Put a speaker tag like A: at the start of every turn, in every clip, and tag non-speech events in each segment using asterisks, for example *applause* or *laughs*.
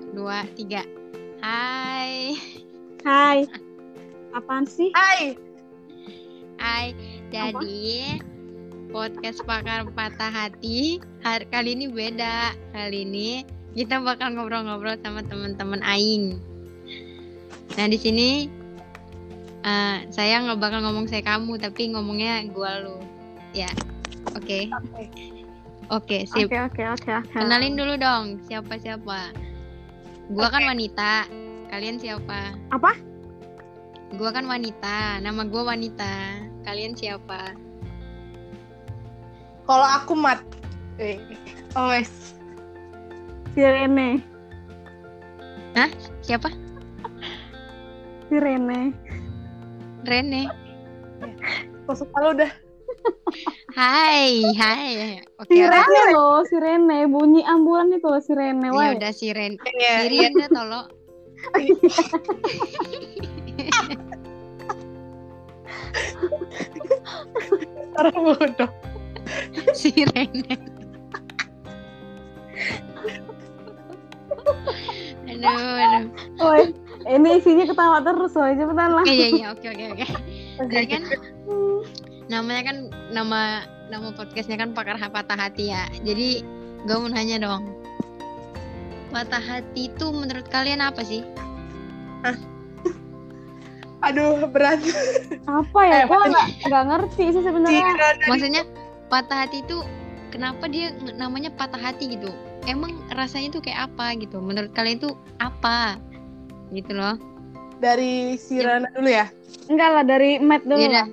A: Satu, dua, tiga. Hai.
B: Hai. Apaan sih?
C: Hai.
A: Hai. Jadi podcast pakar patah hati hari kali ini beda. Kali ini kita bakal ngobrol-ngobrol sama teman-teman Aing. Nah di sini uh, saya nggak bakal ngomong saya kamu tapi ngomongnya gua lu. Ya, oke. Okay.
C: Oke.
A: Oke, sip.
B: Oke oke oke oke.
A: Kenalin dulu dong siapa Gua kan wanita. Kalian siapa?
B: Apa?
A: Gua kan wanita. Nama gua wanita. Kalian siapa?
C: Kalau aku mat. Eh, Oh, wes.
B: Si Rene.
A: Hah? Siapa?
B: Si Rene.
A: Rene.
C: Masuk kalau udah.
A: Hai, hai. Oke,
B: Si
A: oke.
B: Rene loh, si Rene. Bunyi ambulan itu loh si Rene.
A: Ya
B: Wah.
A: udah.
C: Iya,
A: Si Rian dah tolong.
C: Orang bodoh.
A: si Rene. aduh, aduh.
B: Woi, ini isinya ketawa terus woi. Cepetan lah.
A: Iya, iya, oke, oke, oke. Jadi kan namanya kan nama nama podcastnya kan pakar patah hati ya. Jadi gue mau nanya dong. Patah hati itu menurut kalian apa sih?
C: Aduh, berat.
B: Apa ya?
C: Eh,
B: Gua
C: apa
B: nggak nggak ngerti sih sebenarnya.
A: Maksudnya patah hati itu kenapa dia namanya patah hati gitu? Emang rasanya tuh kayak apa gitu? Menurut kalian itu apa? Gitu loh.
C: dari si Rana dulu ya.
B: Enggak lah dari Matt dulu.
A: Iya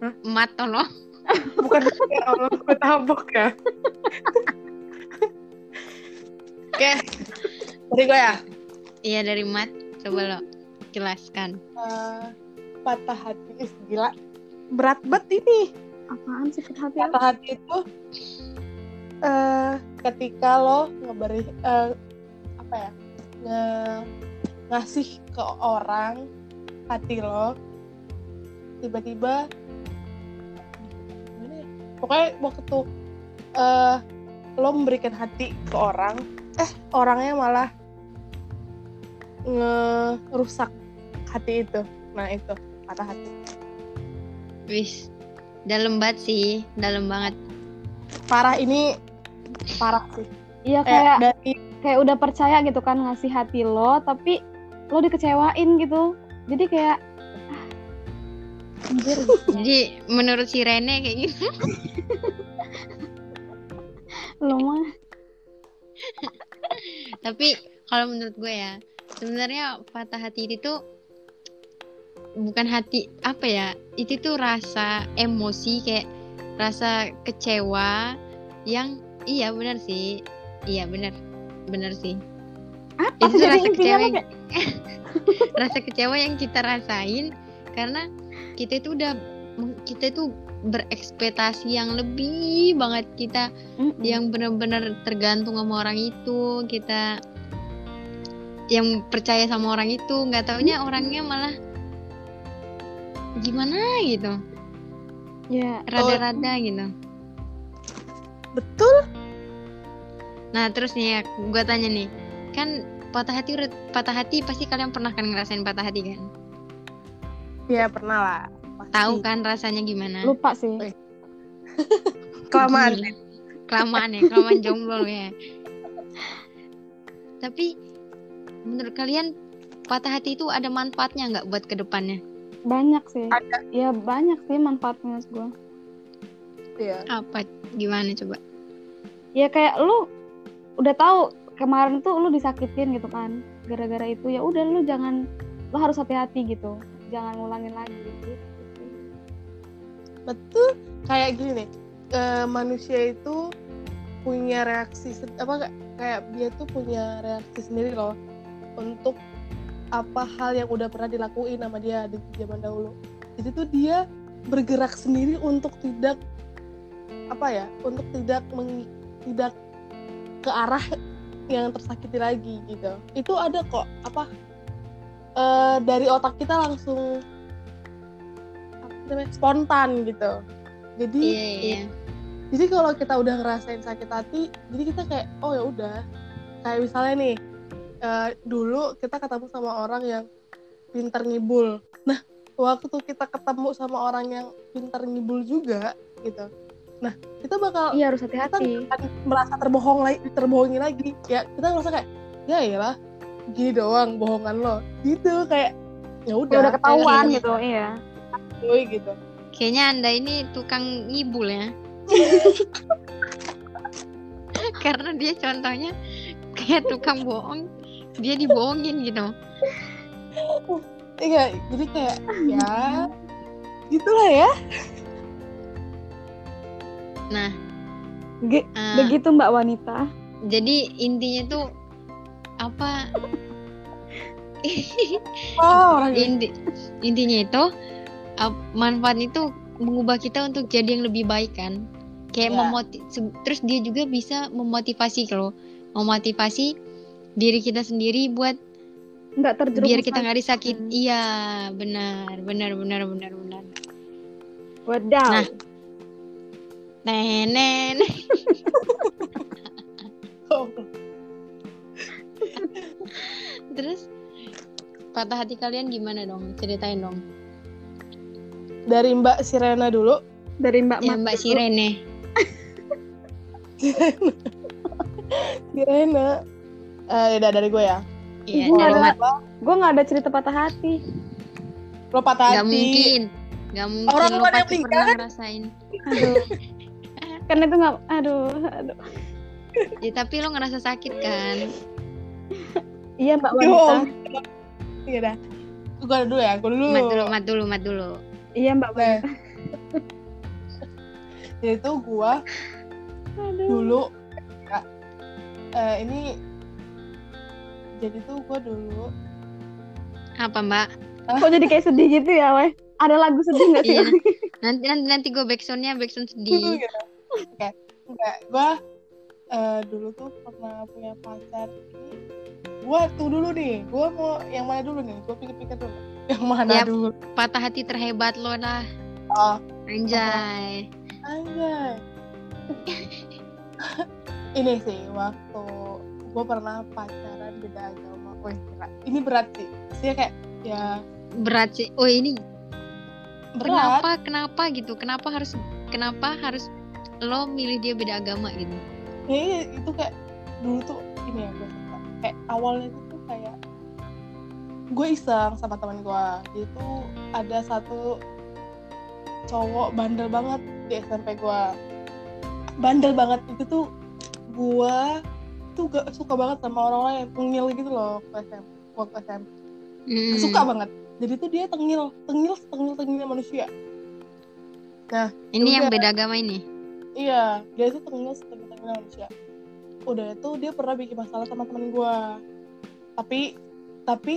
B: lah.
A: dah. Mat tolong. *laughs*
C: Bukan ya Allah, gue tabok ya. *laughs* Oke. Dari gue ya.
A: Iya dari Mat. Coba lo jelaskan.
C: Eh, patah hati Ih, gila. Berat banget ini.
B: Apaan sih patah hati?
C: Patah hati itu eh ketika lo ngeberi eh, apa ya? Nge, ngasih ke orang hati lo tiba-tiba? Pokoknya waktu eh lo memberikan hati ke orang eh orangnya malah ngerusak hati itu nah itu patah hati
A: Wis. Dalam banget sih, dalam banget.
C: parah ini parah sih
B: Iya
C: kayak
B: kayak
C: dari
B: kayak udah percaya gitu kan ngasih hati lo, tapi lo dikecewain gitu. Jadi kayak.
A: Jadi menurut si Rene kayak gitu.
B: lo mah
A: Tapi kalau menurut gue ya, sebenarnya patah hati itu tuh bukan hati apa ya? Itu tuh rasa emosi kayak rasa kecewa yang iya benar sih. Iya benar. Benar sih.
B: apa
A: Itu rasa kecewa yang, *laughs* rasa kecewa yang kita rasain karena kita itu udah kita itu berekspektasi yang lebih banget. Kita
B: Mm-mm.
A: yang benar-benar tergantung sama orang itu. Kita yang percaya sama orang itu. Nggak taunya orangnya malah gimana gitu.
B: Ya
A: rada-rada gitu.
C: Betul.
A: Nah terus nih ya gue tanya nih. Kan patah hati patah hati pasti kalian pernah kan ngerasain patah hati kan
C: ya pernah lah pasti.
A: tahu kan rasanya gimana
B: lupa sih. *laughs*
C: kelamaan
A: kelamaan ya kelamaan jomblo ya tapi menurut kalian patah hati itu ada manfaatnya nggak buat ke depannya
B: Banyak sih.
C: ada
B: Ya banyak sih manfaatnya menurut gua.
C: ya
A: apa gimana coba
B: Ya kayak lu udah tahu kemarin tuh lu disakitin gitu kan. Gara-gara itu ya udah lu jangan lu harus hati-hati gitu. Jangan ngulangin lagi. Gitu.
C: betul. Kayak gini nih eh, manusia itu punya reaksi apa kayak dia tuh punya reaksi sendiri loh untuk apa hal yang udah pernah dilakuin sama dia di zaman dahulu. Jadi tuh dia bergerak sendiri untuk tidak apa ya untuk tidak meng, tidak ke arah yang tersakiti lagi gitu. Itu ada kok apa eh, dari otak kita langsung spontan gitu. Jadi
A: iya iya
C: jadi kalau kita udah ngerasain sakit hati jadi kita kayak oh ya udah. Kayak misalnya nih eh, dulu kita ketemu sama orang yang pintar ngibul. Nah waktu kita ketemu sama orang yang pintar ngibul juga gitu. Nah kita bakal
B: iya harus hati-hati.
C: merasa terbohong lagi terbohongi lagi. Ya kita merasa kayak ya iyalah gini doang bohongan lo gitu kayak ya udah
B: udah ketahuan gitu iya
C: cuy, gitu
A: Kayaknya anda ini tukang ngibul ya. *laughs* Karena dia contohnya kayak tukang bohong, dia dibohongin gitu.
C: iya jadi kayak ya gitulah ya
A: Nah,
B: Ge-
A: eh,
B: begitu mbak wanita
A: jadi intinya tuh apa?
C: Oh orang *laughs*
A: Inti, intinya itu ap- manfaat itu mengubah kita untuk jadi yang lebih baik kan. Kayak
C: Ya.
A: memoti- terus dia juga bisa memotivasi kalau memotivasi diri kita sendiri buat
B: nggak terjerumus
A: biar kita nggak disakit. Iya benar benar benar benar benar.
B: Wadaw
A: Nah. nenen *laughs* terus patah hati kalian gimana dong? Ceritain dong.
C: Dari Mbak Sirena dulu.
B: Dari mbak
A: ya
B: Mat
A: mbak
B: dulu.
A: Sirene. *laughs*
C: Sirena. Eh udah dari gue ya?
A: Iya
B: Gua
A: dari
B: ada- gue nggak ada cerita patah hati.
C: Lo patah hati.
A: mungkin. Nggak mungkin
C: Orang
A: lo
C: yang
A: pasti
C: meninggal
A: pernah
C: kan?
A: ngerasain.
B: Aduh. *laughs* Kan itu nggak aduh aduh.
A: Ya, tapi lo ngerasa sakit kan?
B: Iya mbak wanita
C: iya dah. Gue dulu ya gue dulu.
A: Mat dulu mat dulu mat dulu.
B: Iya mbak
C: Nah, itu gue
B: aduh.
C: dulu ya, eh, ini jadi tuh gue dulu.
A: Apa mbak?
B: Kok jadi kayak sedih gitu ya weh? Ada lagu sedih nggak sih?
A: Iya. nanti nanti nanti gue backsoundnya backsound sedih.
C: Gitu. Oke, enggak, gue eh, dulu tuh pernah punya pacar. ini. Gue tuh dulu nih, gue mau yang mana dulu nih? Gue pikir-pikir dulu. *laughs* Yang mana
A: Yap.
C: dulu?
A: patah hati terhebat lo dah
C: Oh,
A: anjay
C: anjay. *laughs* ini sih waktu gue pernah pacaran beda agama. Wih, berat. Ini berat sih. Sih kayak ya
A: berat sih oh ini
C: berat.
A: kenapa kenapa gitu kenapa harus kenapa harus lo milih dia beda agama gitu
C: Ya, itu kayak dulu tuh ini ya gue. Kayak awalnya itu tuh kayak gue iseng sama teman gue. Dia tuh ada satu cowok bandel banget di SMP gue. Bandel banget itu tuh gue tuh gak suka banget sama orang-orang yang tengil gitu loh ke SMP. Waktu SMP.
A: Hmm.
C: Suka banget. Jadi tuh dia tengil, tengil, tengil, tengil manusia.
A: ini yang
C: Udah.
A: beda agama ini
C: Iya, dia tuh tengil setengah manusia. Udah itu dia pernah bikin masalah sama teman gue. Tapi tapi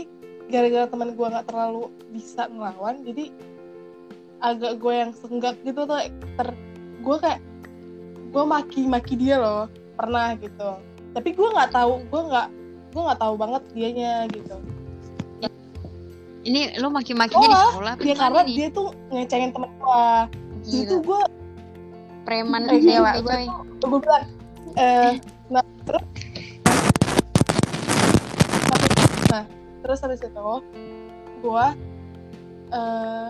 C: gara-gara teman gue nggak terlalu bisa ngelawan, jadi agak gue yang senggak gitu tuh ter gue kayak gue maki-maki dia loh pernah gitu. Tapi gue nggak tahu, gue nggak gue nggak tahu banget dianya gitu.
A: ini lo maki-makinya di
C: Oh,
A: sekolah apa
C: Dia
A: gimana
C: karena
A: nih?
C: dia tuh ngecengin temen gue. Tuh gue
A: preman
C: Eh,
A: dewa
C: gue gue bilang eh nah nah terus habis itu gue eh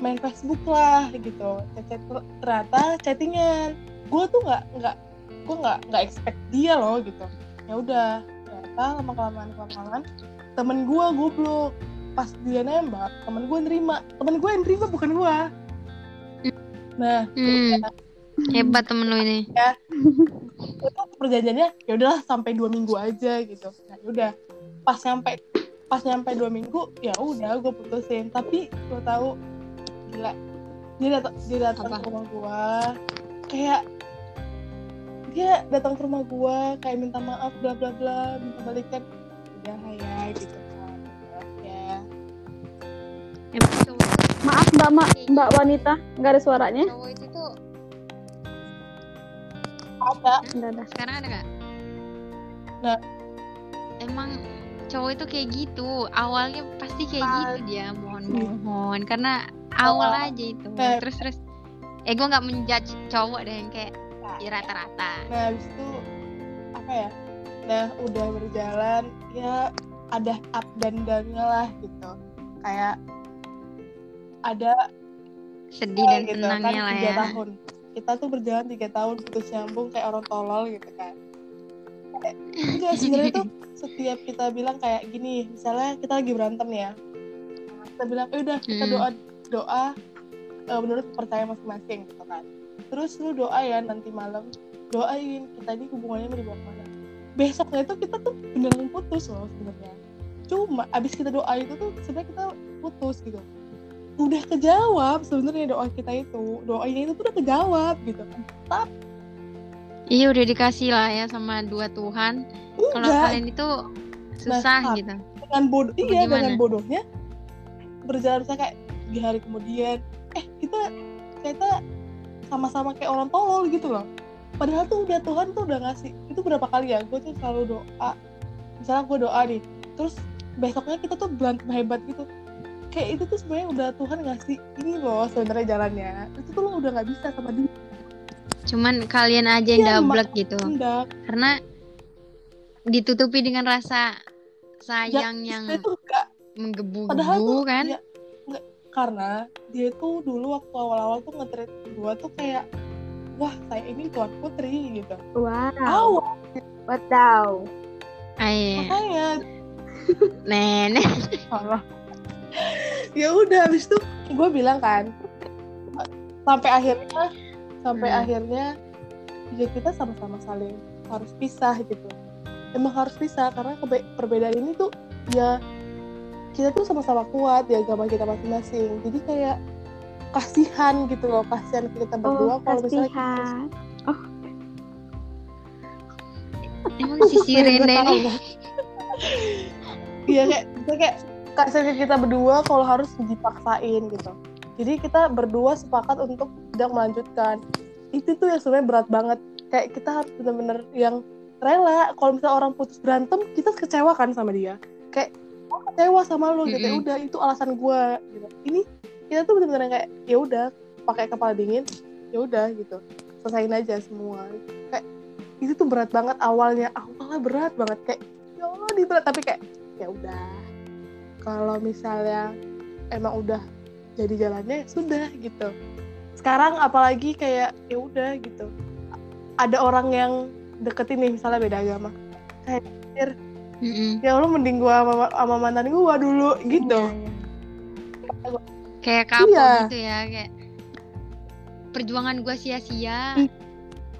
C: main Facebook lah gitu. Chat ternyata chattingan. Gue tuh nggak nggak gue nggak nggak expect dia loh gitu. Ya udah ternyata lama kelamaan kelamaan temen gue goblok. Pas dia nembak temen gue nerima. Temen gue yang nerima bukan gue nah
A: Hmm. hebat temen lo ini.
C: Itu perjanjiannya ya udahlah sampai dua minggu aja gitu. Nah udah pas nyampe pas nyampe dua minggu ya udah gue putusin. Tapi gue tahu gila dia datang dia datang ke rumah gue kayak dia datang ke rumah gue kayak minta maaf bla bla bla minta balikan udah ya gitu kan. Ya.
B: Maaf mbak mbak mbak wanita nggak ada suaranya?
A: Cowok itu tuh
C: ada.
B: Udah, udah.
A: sekarang ada gak?
C: Nah.
A: emang cowok itu kayak gitu. Awalnya pasti kayak
C: Ah.
A: gitu dia mohon-mohon. Karena awal
C: Oh.
A: aja itu.
C: Eh.
A: terus terus. Eh gue nggak menjudge cowok deh yang kayak
C: Nah,
A: ya rata-rata.
C: Nah habis itu apa ya? Nah udah berjalan ya ada up dan down-nya lah gitu. Kayak ada
A: sedih dan
C: gitu
A: senangnya
C: kan
A: lah ya.
C: tahun. Kita tuh berjalan tiga tahun putus nyambung kayak orang tolol gitu kan enggak *laughs* sebenarnya tuh setiap kita bilang kayak gini misalnya kita lagi berantem ya. Kita bilang eh udah kita
A: Hmm.
C: doa doa eh, menurut percaya masing-masing gitu kan. Terus lu doa ya nanti malam doain kita ini hubungannya mau dibawa ke mana? Besoknya itu kita tuh beneran putus loh sebenarnya. Cuma abis kita doa itu tuh sebenarnya kita putus gitu. Udah kejawab sebenarnya doa kita itu doanya itu tuh udah kejawab gitu
A: iya udah dikasih lah ya sama dua Tuhan. Kalau kalian itu susah
C: Nah,
A: gitu.
C: Dengan bodoh iya
A: gimana?
C: dengan bodohnya berjalan misalnya kayak tiga hari kemudian. Eh kita ternyata sama-sama kayak orang tolol gitu loh. Padahal tuh udah Tuhan tuh udah ngasih itu berapa kali ya? Gue tuh selalu doa. Misalnya gue doa nih terus besoknya kita tuh berantem hebat gitu. Kayak itu tuh sebenarnya udah Tuhan ngasih ini loh sebenarnya jalannya. Itu tuh lo udah nggak bisa sama dia
A: cuman kalian aja yang
C: Iya,
A: double gitu.
C: Hendak
A: karena ditutupi dengan rasa sayang yang
C: itu enggak padahal
A: menggebu-gebu
C: tuh
A: kan?
C: ya, nggak- karena dia tuh dulu waktu awal-awal tuh nge-treat gua tuh kayak wah saya ini tuan putri gitu.
B: Wow.
C: awal
B: Wadaw.
A: Ayo,
C: makanya.
A: Nenek.
C: Allah ya udah habis itu gue bilang kan sampai akhirnya sampai
A: Hmm.
C: akhirnya ya kita sama-sama saling harus pisah gitu emang harus pisah karena kebe- perbedaan ini tuh ya kita tuh sama-sama kuat di agama kita masing-masing jadi kayak kasihan gitu loh kasihan kita berdua
B: Oh,
C: kalau misalnya kita
B: kasihan.
A: emang si si Rene nih
C: Iya kayak kita kayak kasihan kita berdua kalau harus dipaksain gitu. Jadi kita berdua sepakat untuk tidak melanjutkan. Itu tuh yang sebenarnya berat banget. Kayak kita harus bener-bener yang rela. Kalau misalnya orang putus berantem, kita kecewa kan sama dia. Kayak "Gua kecewa sama lu gitu. Ya
A: Mm-mm.
C: udah itu alasan gue. Gitu. Ini kita tuh bener-bener kayak ya udah pakai kepala dingin. Ya udah gitu. Selesain aja semua. Kayak itu tuh berat banget awalnya. Awalnya berat banget kayak ya Allah di berat tapi kayak ya udah kalau misalnya emang udah jadi jalannya sudah gitu. Sekarang apalagi kayak ya udah gitu. Ada orang yang deketin nih misalnya beda agama.
A: Mm-mm.
C: ya lu mending gua sama, sama mantan gua dulu gitu.
B: Iya, iya.
A: kayak kapok
C: Iya.
A: gitu ya kayak perjuangan gue sia-sia.
C: Ih.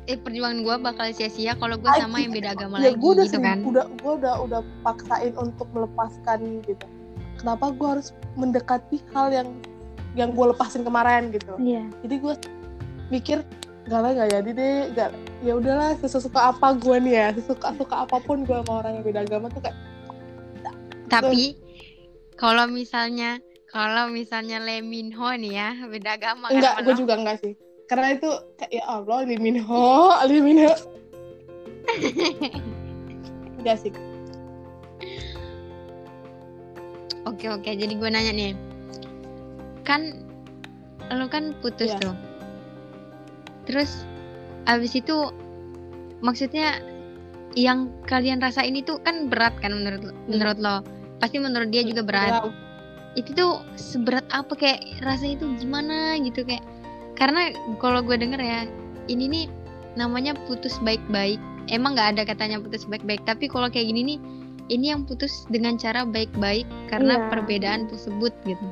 A: eh perjuangan gue bakal sia-sia kalau gue
C: Ah,
A: sama yang beda agama
C: ya
A: lagi
C: gue udah
A: gitu kan.
C: udah gue udah udah paksain untuk melepaskan gitu. Kenapa gue harus mendekati hal yang yang gue lepasin kemarin gitu.
B: Iya.
C: jadi gue mikir gak lah gak jadi deh gak ya udahlah sesuka apa gue nih ya? Sesuka suka apa pun gue sama orang yang beda agama tuh kayak
A: tapi kalau misalnya kalau misalnya Lee Min Ho nih ya beda agama kan
C: enggak
A: sama
C: gue juga enggak sih. Karena itu kayak ya Allah liminho liminho enggak *laughs* sih.
A: Oke oke, jadi gue nanya nih, kan lo kan putus
C: Iya.
A: tuh, terus abis itu maksudnya yang kalian rasain itu kan berat kan menurut lo- menurut lo, pasti menurut dia juga berat.
C: Berat.
A: Itu tuh seberat apa kayak rasanya itu gimana gitu kayak, karena kalau gue denger ya, ini nih namanya putus baik-baik. Emang nggak ada katanya putus baik-baik, tapi kalau kayak gini nih, ini yang putus dengan cara baik-baik karena
B: Iya.
A: perbedaan tersebut gitu.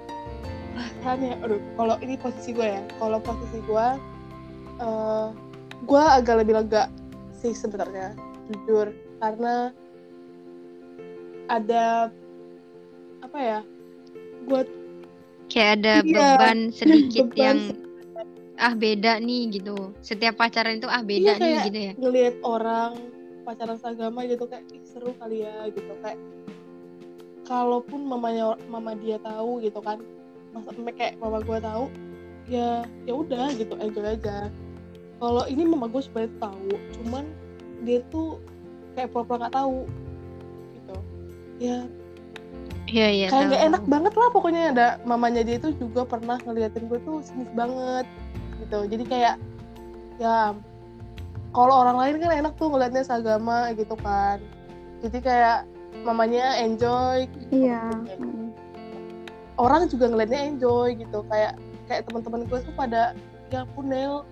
C: Rasanya aduh kalau ini posisi gue ya. Kalau posisi gue eh gue agak lebih lega sih sebenarnya jujur. Karena ada apa ya gue
A: Kayak ada
C: Iya,
A: beban sedikit *laughs*
C: beban
A: yang ah beda nih gitu. Setiap pacaran itu ah beda
C: Iya,
A: nih gitu ya.
C: ngelihat orang pacaran seagama gitu kayak "Ih, seru kali ya gitu. Kayak kalaupun mamanya mama dia tahu gitu kan masa kayak mama gue tahu ya ya udah gitu enjoy aja. Kalau ini mama gue sebenarnya tahu cuman dia tuh kayak pura-pura nggak tahu gitu. Ya
A: Iya iya.
C: kayak nggak enak banget lah pokoknya. Ada mamanya dia itu juga pernah ngeliatin gue tuh sinis banget gitu. Jadi kayak ya kalau orang lain kan enak tuh ngeliatnya seagama gitu kan. Jadi kayak mamanya enjoy
B: iya.
C: Gitu. Orang juga ngeliatnya enjoy gitu. Kayak kayak teman-teman gue tuh pada ya ampun Nel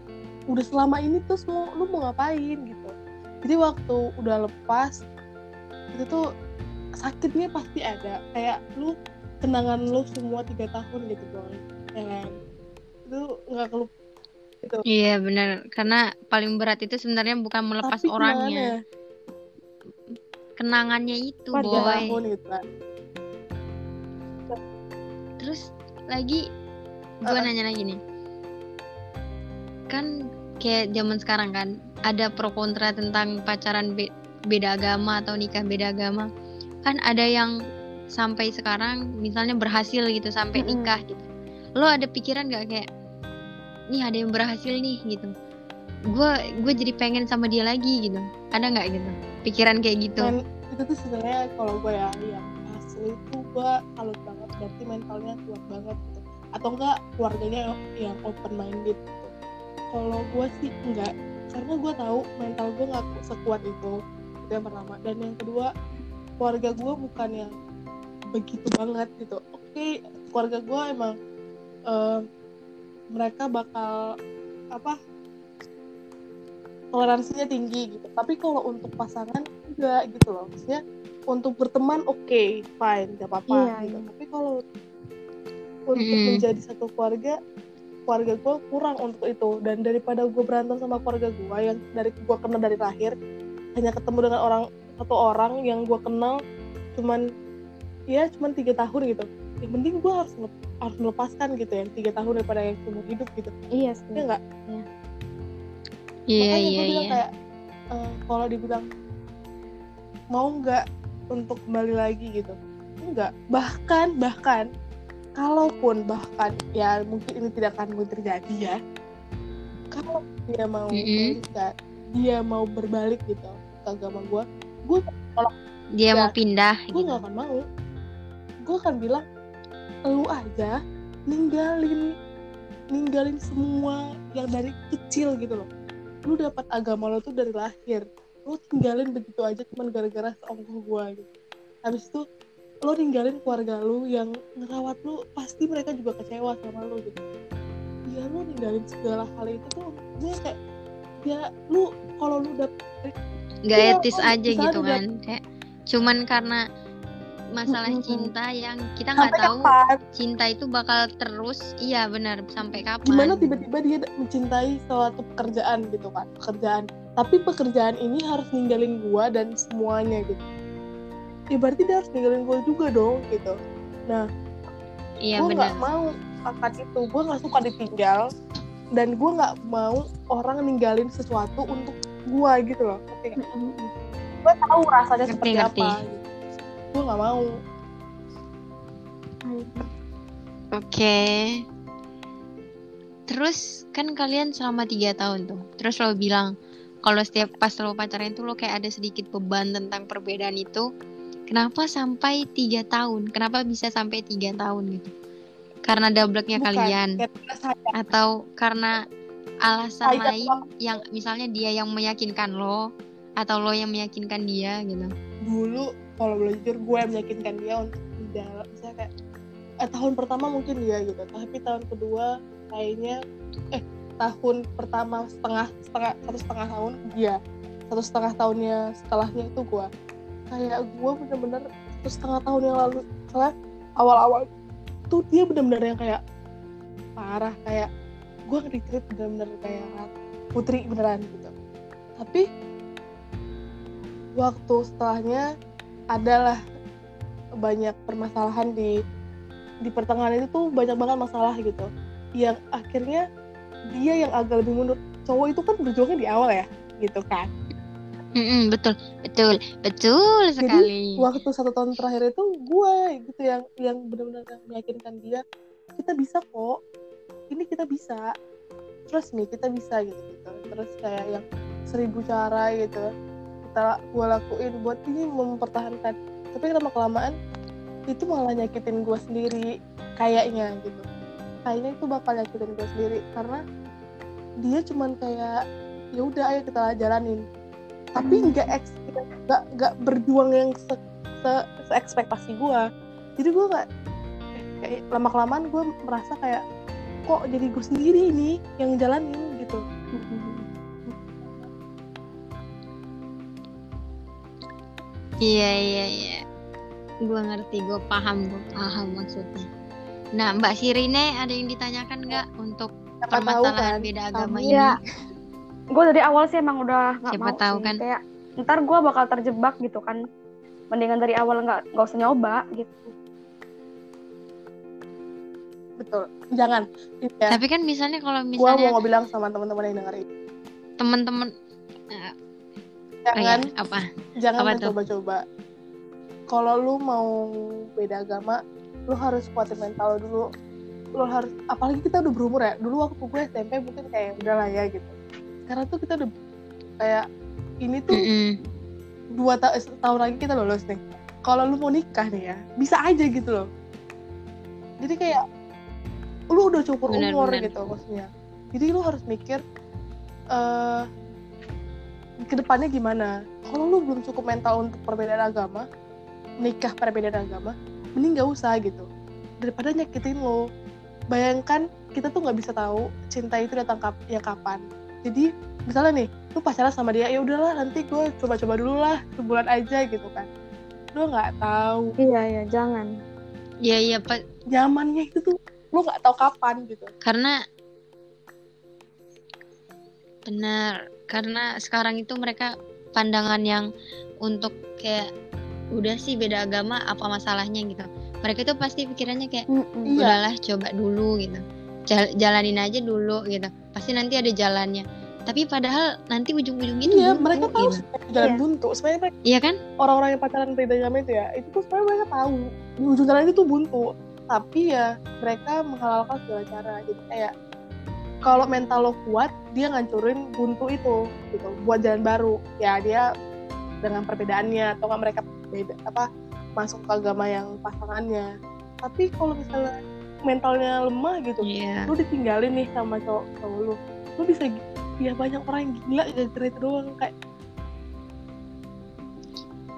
C: udah selama ini terus mau lu mau ngapain? gitu. Jadi waktu udah lepas itu tuh sakitnya pasti ada. Kayak lu kenangan lu semua tiga tahun gitu boy ya kan itu nggak kelup gitu.
A: Iya benar, karena paling berat itu sebenarnya bukan melepas
C: Tapi
A: orangnya, kenangannya itu,
C: tiga
A: boy.
C: tahun gitu kan
A: Terus lagi gue
C: Uh-uh.
A: nanya lagi nih. Kan kayak zaman sekarang kan ada pro kontra tentang pacaran be- beda agama atau nikah beda agama. Kan ada yang sampai sekarang misalnya berhasil gitu sampai
B: Mm-mm.
A: nikah gitu. Lo ada pikiran gak kayak nih ada yang berhasil nih gitu. Gue gue jadi pengen sama dia lagi gitu. Ada nggak gitu? Pikiran kayak gitu.
C: Dan itu tuh sebenarnya kalau gue ya yang asli itu gue salut banget berarti mentalnya kuat banget gitu. Atau enggak keluarganya yang open minded gitu. kalau gue sih enggak karena gue tahu mental gue nggak sekuat itu itu yang pertama. Dan yang kedua keluarga gue bukan yang begitu banget gitu. Oke keluarga gue emang eh, mereka bakal apa toleransinya tinggi gitu. Tapi kalau untuk pasangan enggak gitu loh. Maksudnya untuk berteman oke fine gak apa-apa
B: Iya,
C: gitu.
B: iya.
C: tapi kalau untuk
A: Mm-mm.
C: menjadi satu keluarga keluarga gue kurang untuk itu. Dan daripada gue berantem sama keluarga gue yang dari gue kenal dari lahir hanya ketemu dengan orang satu orang yang gue kenal cuman ya cuman tiga tahun gitu. Yang penting gue harus harus melepaskan gitu ya tiga tahun daripada yang seumur hidup gitu.
B: Iya
C: ya
B: sih.
C: enggak
A: Iya.
C: Makanya
A: iya
C: gue bilang
A: iya.
C: kayak eh, kalau dibilang mau nggak untuk kembali lagi gitu. Enggak bahkan bahkan kalaupun bahkan ya mungkin ini tidak akan mungkin terjadi ya. Kalau dia mau
A: Mm-mm.
C: balikan, dia mau berbalik gitu ke agama gue gue
A: Dia
C: Ya,
A: mau pindah
C: gue
A: gitu.
C: nggak akan mau. Gue akan bilang lu aja ninggalin ninggalin semua yang dari kecil gitu loh. Lu dapat agama lo tuh dari lahir lu tinggalin begitu aja cuman gara-gara seongkoh gue gitu. Habis itu lo ninggalin keluarga lu yang ngerawat lu pasti mereka juga kecewa sama lu gitu. Ya lu ninggalin segala hal itu tuh gue kayak ya lu kalau lu dapet
A: nggak
C: Iya,
A: etis
C: oh,
A: aja gitu kan kayak cuman karena masalah cinta yang kita nggak tahu
C: kapan?
A: cinta itu bakal terus iya benar sampai kapan?
C: gimana tiba-tiba dia mencintai suatu pekerjaan gitu kan pekerjaan tapi pekerjaan ini harus ninggalin gua dan semuanya gitu. Ya berarti dia harus ninggalin gua juga dong gitu.
A: Iya
C: gua
A: benar.
C: nggak mau akan itu. Gua nggak suka ditinggal dan gua nggak mau orang ninggalin sesuatu untuk gua gitu loh. Ngerti gua tahu rasanya
A: Ngerti,
C: seperti
A: ngerti.
C: apa gitu. gua nggak mau.
A: Oke. Terus kan kalian selama tiga tahun tuh. Terus lo bilang kalau setiap pas lo pacaran itu lo kayak ada sedikit beban tentang perbedaan itu kenapa sampai tiga tahun? Kenapa bisa sampai tiga tahun gitu? Karena double-nya
C: Bukan,
A: kalian
C: saya
A: atau karena alasan
C: Saya
A: lain yang misalnya dia yang meyakinkan lo atau lo yang meyakinkan dia gitu?
C: Dulu kalau boleh jujur gue yang meyakinkan dia untuk menjalani misalnya kayak eh, tahun pertama mungkin dia gitu tapi tahun kedua kayaknya eh tahun pertama setengah setengah satu setengah tahun dia satu setengah tahunnya setelahnya itu gue kayak gue bener-bener satu setengah tahun yang lalu soalnya awal-awal tuh dia bener-bener yang kayak parah kayak gue nge-treat bener-bener kayak putri beneran gitu. Tapi waktu setelahnya adalah banyak permasalahan di di pertengahan itu tuh banyak banget masalah gitu. Yang akhirnya dia yang agak lebih mundur. Cowok itu kan berjuangnya di awal ya gitu kan.
A: Mm-mm, betul betul betul sekali.
C: waktu satu tahun terakhir itu gue gitu yang yang benar-benar meyakinkan dia kita bisa kok. Ini kita bisa. Terus nih kita bisa gitu gitu. Terus kayak yang seribu cara gitu kita gue lakuin buat ini mempertahankan. Tapi lama kelamaan itu malah nyakitin gue sendiri kayaknya gitu kayaknya itu bakal nyakitin gue sendiri. Karena dia cuman kayak ya udah ayo kita jalanin. Tapi nggak eks- nggak nggak berjuang yang se, se, se ekspektasi gue jadi gue nggak kayak lama kelamaan gue merasa kayak kok jadi gue sendiri ini yang jalanin? Gitu.
A: Iya iya iya. Gue ngerti, gue paham, gue paham maksudnya. Nah, Mbak Sirine ada yang ditanyakan nggak untuk
C: siapa tahu
A: permasalahan
C: kan?
A: beda agama
C: kamu-
A: ini?
B: Iya. gue dari awal sih emang udah nggak
A: Siapa
B: mau
A: tahu
B: sih.
A: kan.
B: kayak ntar gue bakal terjebak gitu kan. Mendingan dari awal nggak nggak usah nyoba gitu.
C: Betul. Jangan. Ya
A: Tapi kan misalnya kalau
C: gue
A: misalnya
C: mau bilang sama teman-teman yang dengerin.
A: Teman-teman oh
C: jangan.
A: ya, apa?
C: jangan mencoba-coba. Kalau lu mau beda agama lu harus kuatin mental lu dulu. Lu harus apalagi kita udah berumur ya. Dulu waktu gue SMP mungkin kayak udah lah ya gitu. Sekarang tuh kita udah kayak ini tuh
A: Mm-mm.
C: dua ta- tahun lagi kita lulus nih. Kalau lu mau nikah nih ya bisa aja gitu loh. Jadi kayak lu udah cukur
A: Benar,
C: umur
A: benar.
C: gitu maksudnya. Jadi lu harus mikir eh ke depannya gimana. Kalau lu belum cukup mental untuk perbedaan agama nikah perbedaan agama mending gak usah gitu. Daripada nyakitin lo. Bayangkan kita tuh nggak bisa tahu cinta itu datang kap ya kapan. Jadi misalnya nih lu pacaran sama dia ya udahlah nanti gue coba-coba dulu lah sebulan aja gitu kan. Lu nggak tahu.
B: Iya iya jangan.
A: Iya iya Pak.
C: nyamannya itu tuh lu nggak tahu kapan gitu.
A: Karena benar karena sekarang itu mereka pandangan yang untuk kayak udah sih beda agama apa masalahnya gitu. Mereka itu pasti pikirannya kayak.
C: Iya.
A: udahlah coba dulu gitu. Jal- jalanin aja dulu gitu. Pasti nanti ada jalannya. Tapi padahal nanti ujung-ujungnya itu
C: iya
A: buntu,
C: mereka tahu
A: gitu.
C: jalan
B: Iya.
C: buntu. Sebenarnya mereka-
A: iya kan?
C: orang-orang yang pacaran beda agama itu ya itu tuh sebenarnya mereka tahu. Di ujung jalan itu tuh buntu. Tapi ya mereka menghalalkan segala cara. Jadi kayak kalau mental lo kuat dia ngancurin buntu itu gitu. Buat jalan baru. Ya dia dengan perbedaannya. Atau nggak mereka beda apa masuk ke agama yang pasangannya. Tapi kalau misalnya mentalnya lemah gitu
A: iya.
C: lu ditinggalin nih sama cowok cowok lu lu bisa ya banyak orang yang gila gara-gara itu doang kayak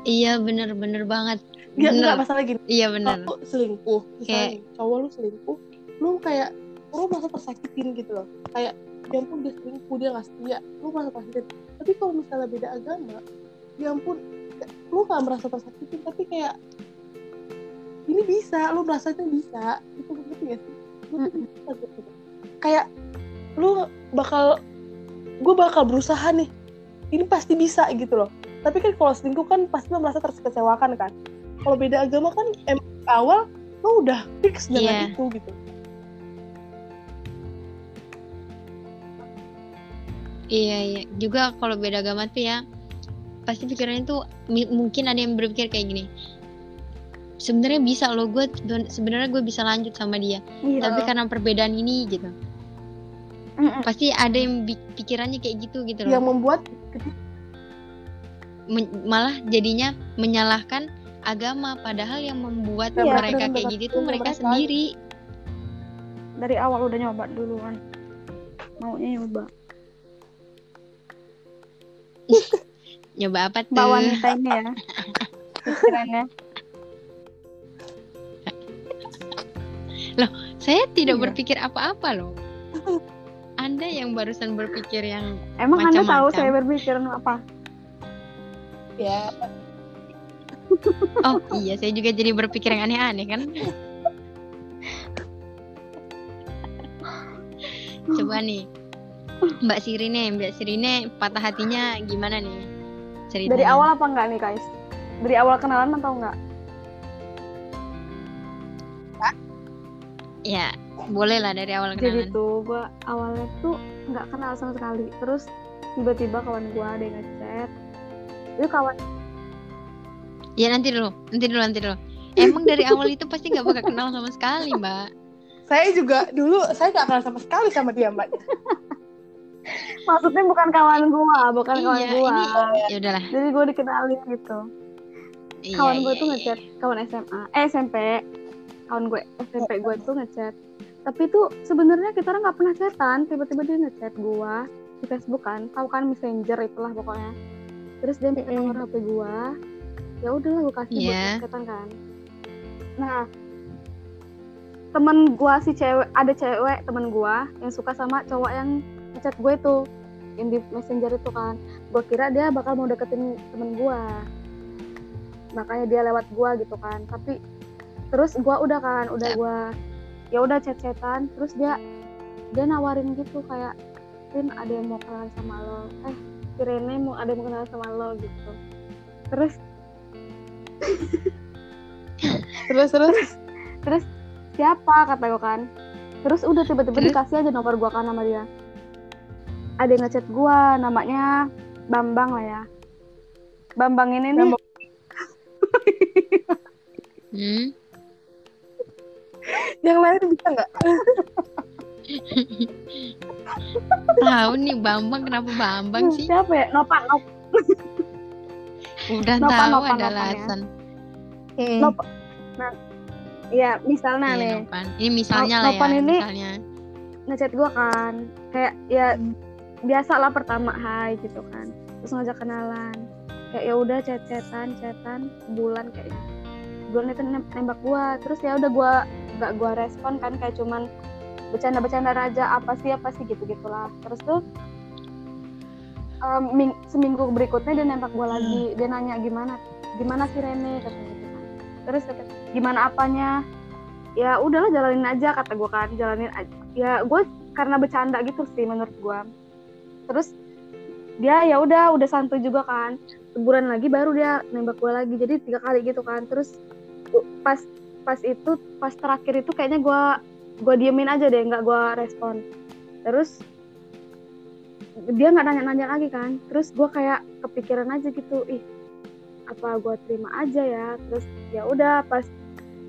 A: iya bener-bener banget.
C: Ya
A: Bener.
C: enggak masalah gini.
A: Iya bener.
C: Lu selingkuh. Misalnya
A: Kayak-
C: cowok lu selingkuh lu kayak lu merasa tersakitin gitu loh. Kayak ya ampun dia selingkuh dia nggak setia. Lu merasa tersakitin. Tapi kalau misalnya beda agama ya ampun lu nggak merasa tersakitin tapi kayak ini bisa lu merasanya bisa. Itu ngerti gak sih? Lu bisa gitu. kayak lu bakal gue bakal berusaha nih ini pasti bisa gitu loh. Tapi kan kalau selingkuh kan pasti lo merasa terkecewakan kan. Kalau beda agama kan di awal lo udah fix dengan
A: Iya.
C: itu gitu.
A: Iya iya. Juga kalau beda agama tuh ya pasti pikirannya tuh mungkin ada yang berpikir kayak gini. Sebenarnya bisa loh gue sebenarnya gue bisa lanjut sama dia.
B: Iya.
A: tapi karena perbedaan ini gitu.
B: Mm-mm.
A: pasti ada yang pikirannya kayak gitu gitu
C: yang
A: loh
C: membuat
A: Men- malah jadinya menyalahkan agama. Padahal yang membuat
C: Iya,
A: mereka kayak gitu tuh mereka
C: mereka.
A: sendiri.
B: Dari awal udah nyoba duluan. Maunya nyoba *laughs*
A: nyoba apa tuh?
B: Mbak wanita ini ya. Pikirannya.
A: Saya tidak
B: Iya.
A: berpikir apa-apa loh. Anda yang barusan berpikir yang
B: emang anda tahu saya berpikir apa?
C: Ya.
A: Oh iya saya juga jadi berpikir yang aneh-aneh kan? Coba nih. Mbak Sirine Mbak Sirine patah hatinya gimana nih ceritanya.
B: Dari awal apa enggak nih guys? Dari awal kenalan atau enggak?
A: Ya boleh lah dari awal
B: jadi
A: kenalan.
B: tuh gue awalnya tuh nggak kenal sama sekali. Terus tiba-tiba kawan gue ada yang ngechat. Itu kawan?
A: Ya nanti dulu nanti dulu nanti dulu. Emang dari awal itu pasti nggak bakal kenal sama sekali mbak.
C: Saya juga dulu saya gak kenal sama sekali sama dia mbak *laughs*
B: maksudnya bukan kawan gue bukan kawan
A: iya
B: gue
A: ini ya udahlah.
B: Jadi gue dikenalin gitu.
A: Iya,
B: kawan gue
A: iya,
B: tuh
A: iya.
B: ngechat kawan SMA eh SMP kawan gue SMP gue tuh ngechat tapi tuh sebenarnya kita orang nggak pernah chatan tiba-tiba dia ngechat gue di Facebook kan. Tahu kan messenger itulah pokoknya. Terus dia minta nomor HP gue ya udahlah gue kasih
A: Iya.
B: buat chatan kan. Nah temen gue si cewek ada cewek temen gue yang suka sama cowok yang ngechat gue tuh yang di messenger itu kan. Gue kira dia bakal mau deketin temen gue makanya dia lewat gue gitu kan. Tapi terus gue udah kan udah gue ya udah chat-chatan terus dia dia nawarin gitu kayak Rin ada yang mau kenalan sama lo? Eh si Rene mau ada yang mau kenalan sama lo gitu. Terus
C: terus terus
B: terus siapa? kata gue kan. Terus udah tiba-tiba dikasih aja nomor gue kan sama dia ada yang ngechat gue namanya Bambang lah ya Bambang ini nih
C: Bambang.
A: Hmm? *laughs*
C: yang lain bisa nggak *laughs*
A: Tahu nih Bambang kenapa Bambang sih?
B: siapa ya Nopan Nop
A: Udah
B: Nopan,
A: tahu
B: Nopan,
A: ada
B: Nopan ya.
A: alasan.
C: Hmm.
B: Nop nah ya misalnya
A: Iya,
B: nih
A: Nopan. Ini misalnya
B: No-
A: lah
B: Nopan
A: ya,
B: ini-
A: misalnya.
B: ngechat gue kan kayak ya biasa lah pertama hai gitu kan. Terus ngajak kenalan. Kayak ya udah chat chatan chatan bulan kayaknya bulan itu nem- nembak gue terus ya udah gue nggak gue respon kan kayak cuman bercanda bercanda raja apa sih apa sih gitu gitulah terus tuh ming- seminggu berikutnya dia nembak gue lagi. Dia nanya gimana gimana sih Rene? Katanya gitu. Kan terus kata gimana apanya? Ya udahlah jalanin aja kata gue kan. Jalanin aja ya gue karena bercanda gitu sih menurut gue terus dia ya udah udah santuy juga kan. Sebulan lagi baru dia nembak gue lagi. Jadi tiga kali gitu kan. Terus pas pas itu pas terakhir itu kayaknya gue gue diemin aja deh nggak gue respon. Terus dia nggak nanya-nanya lagi kan. Terus gue kayak kepikiran aja gitu ih apa gue terima aja ya? Terus ya udah pas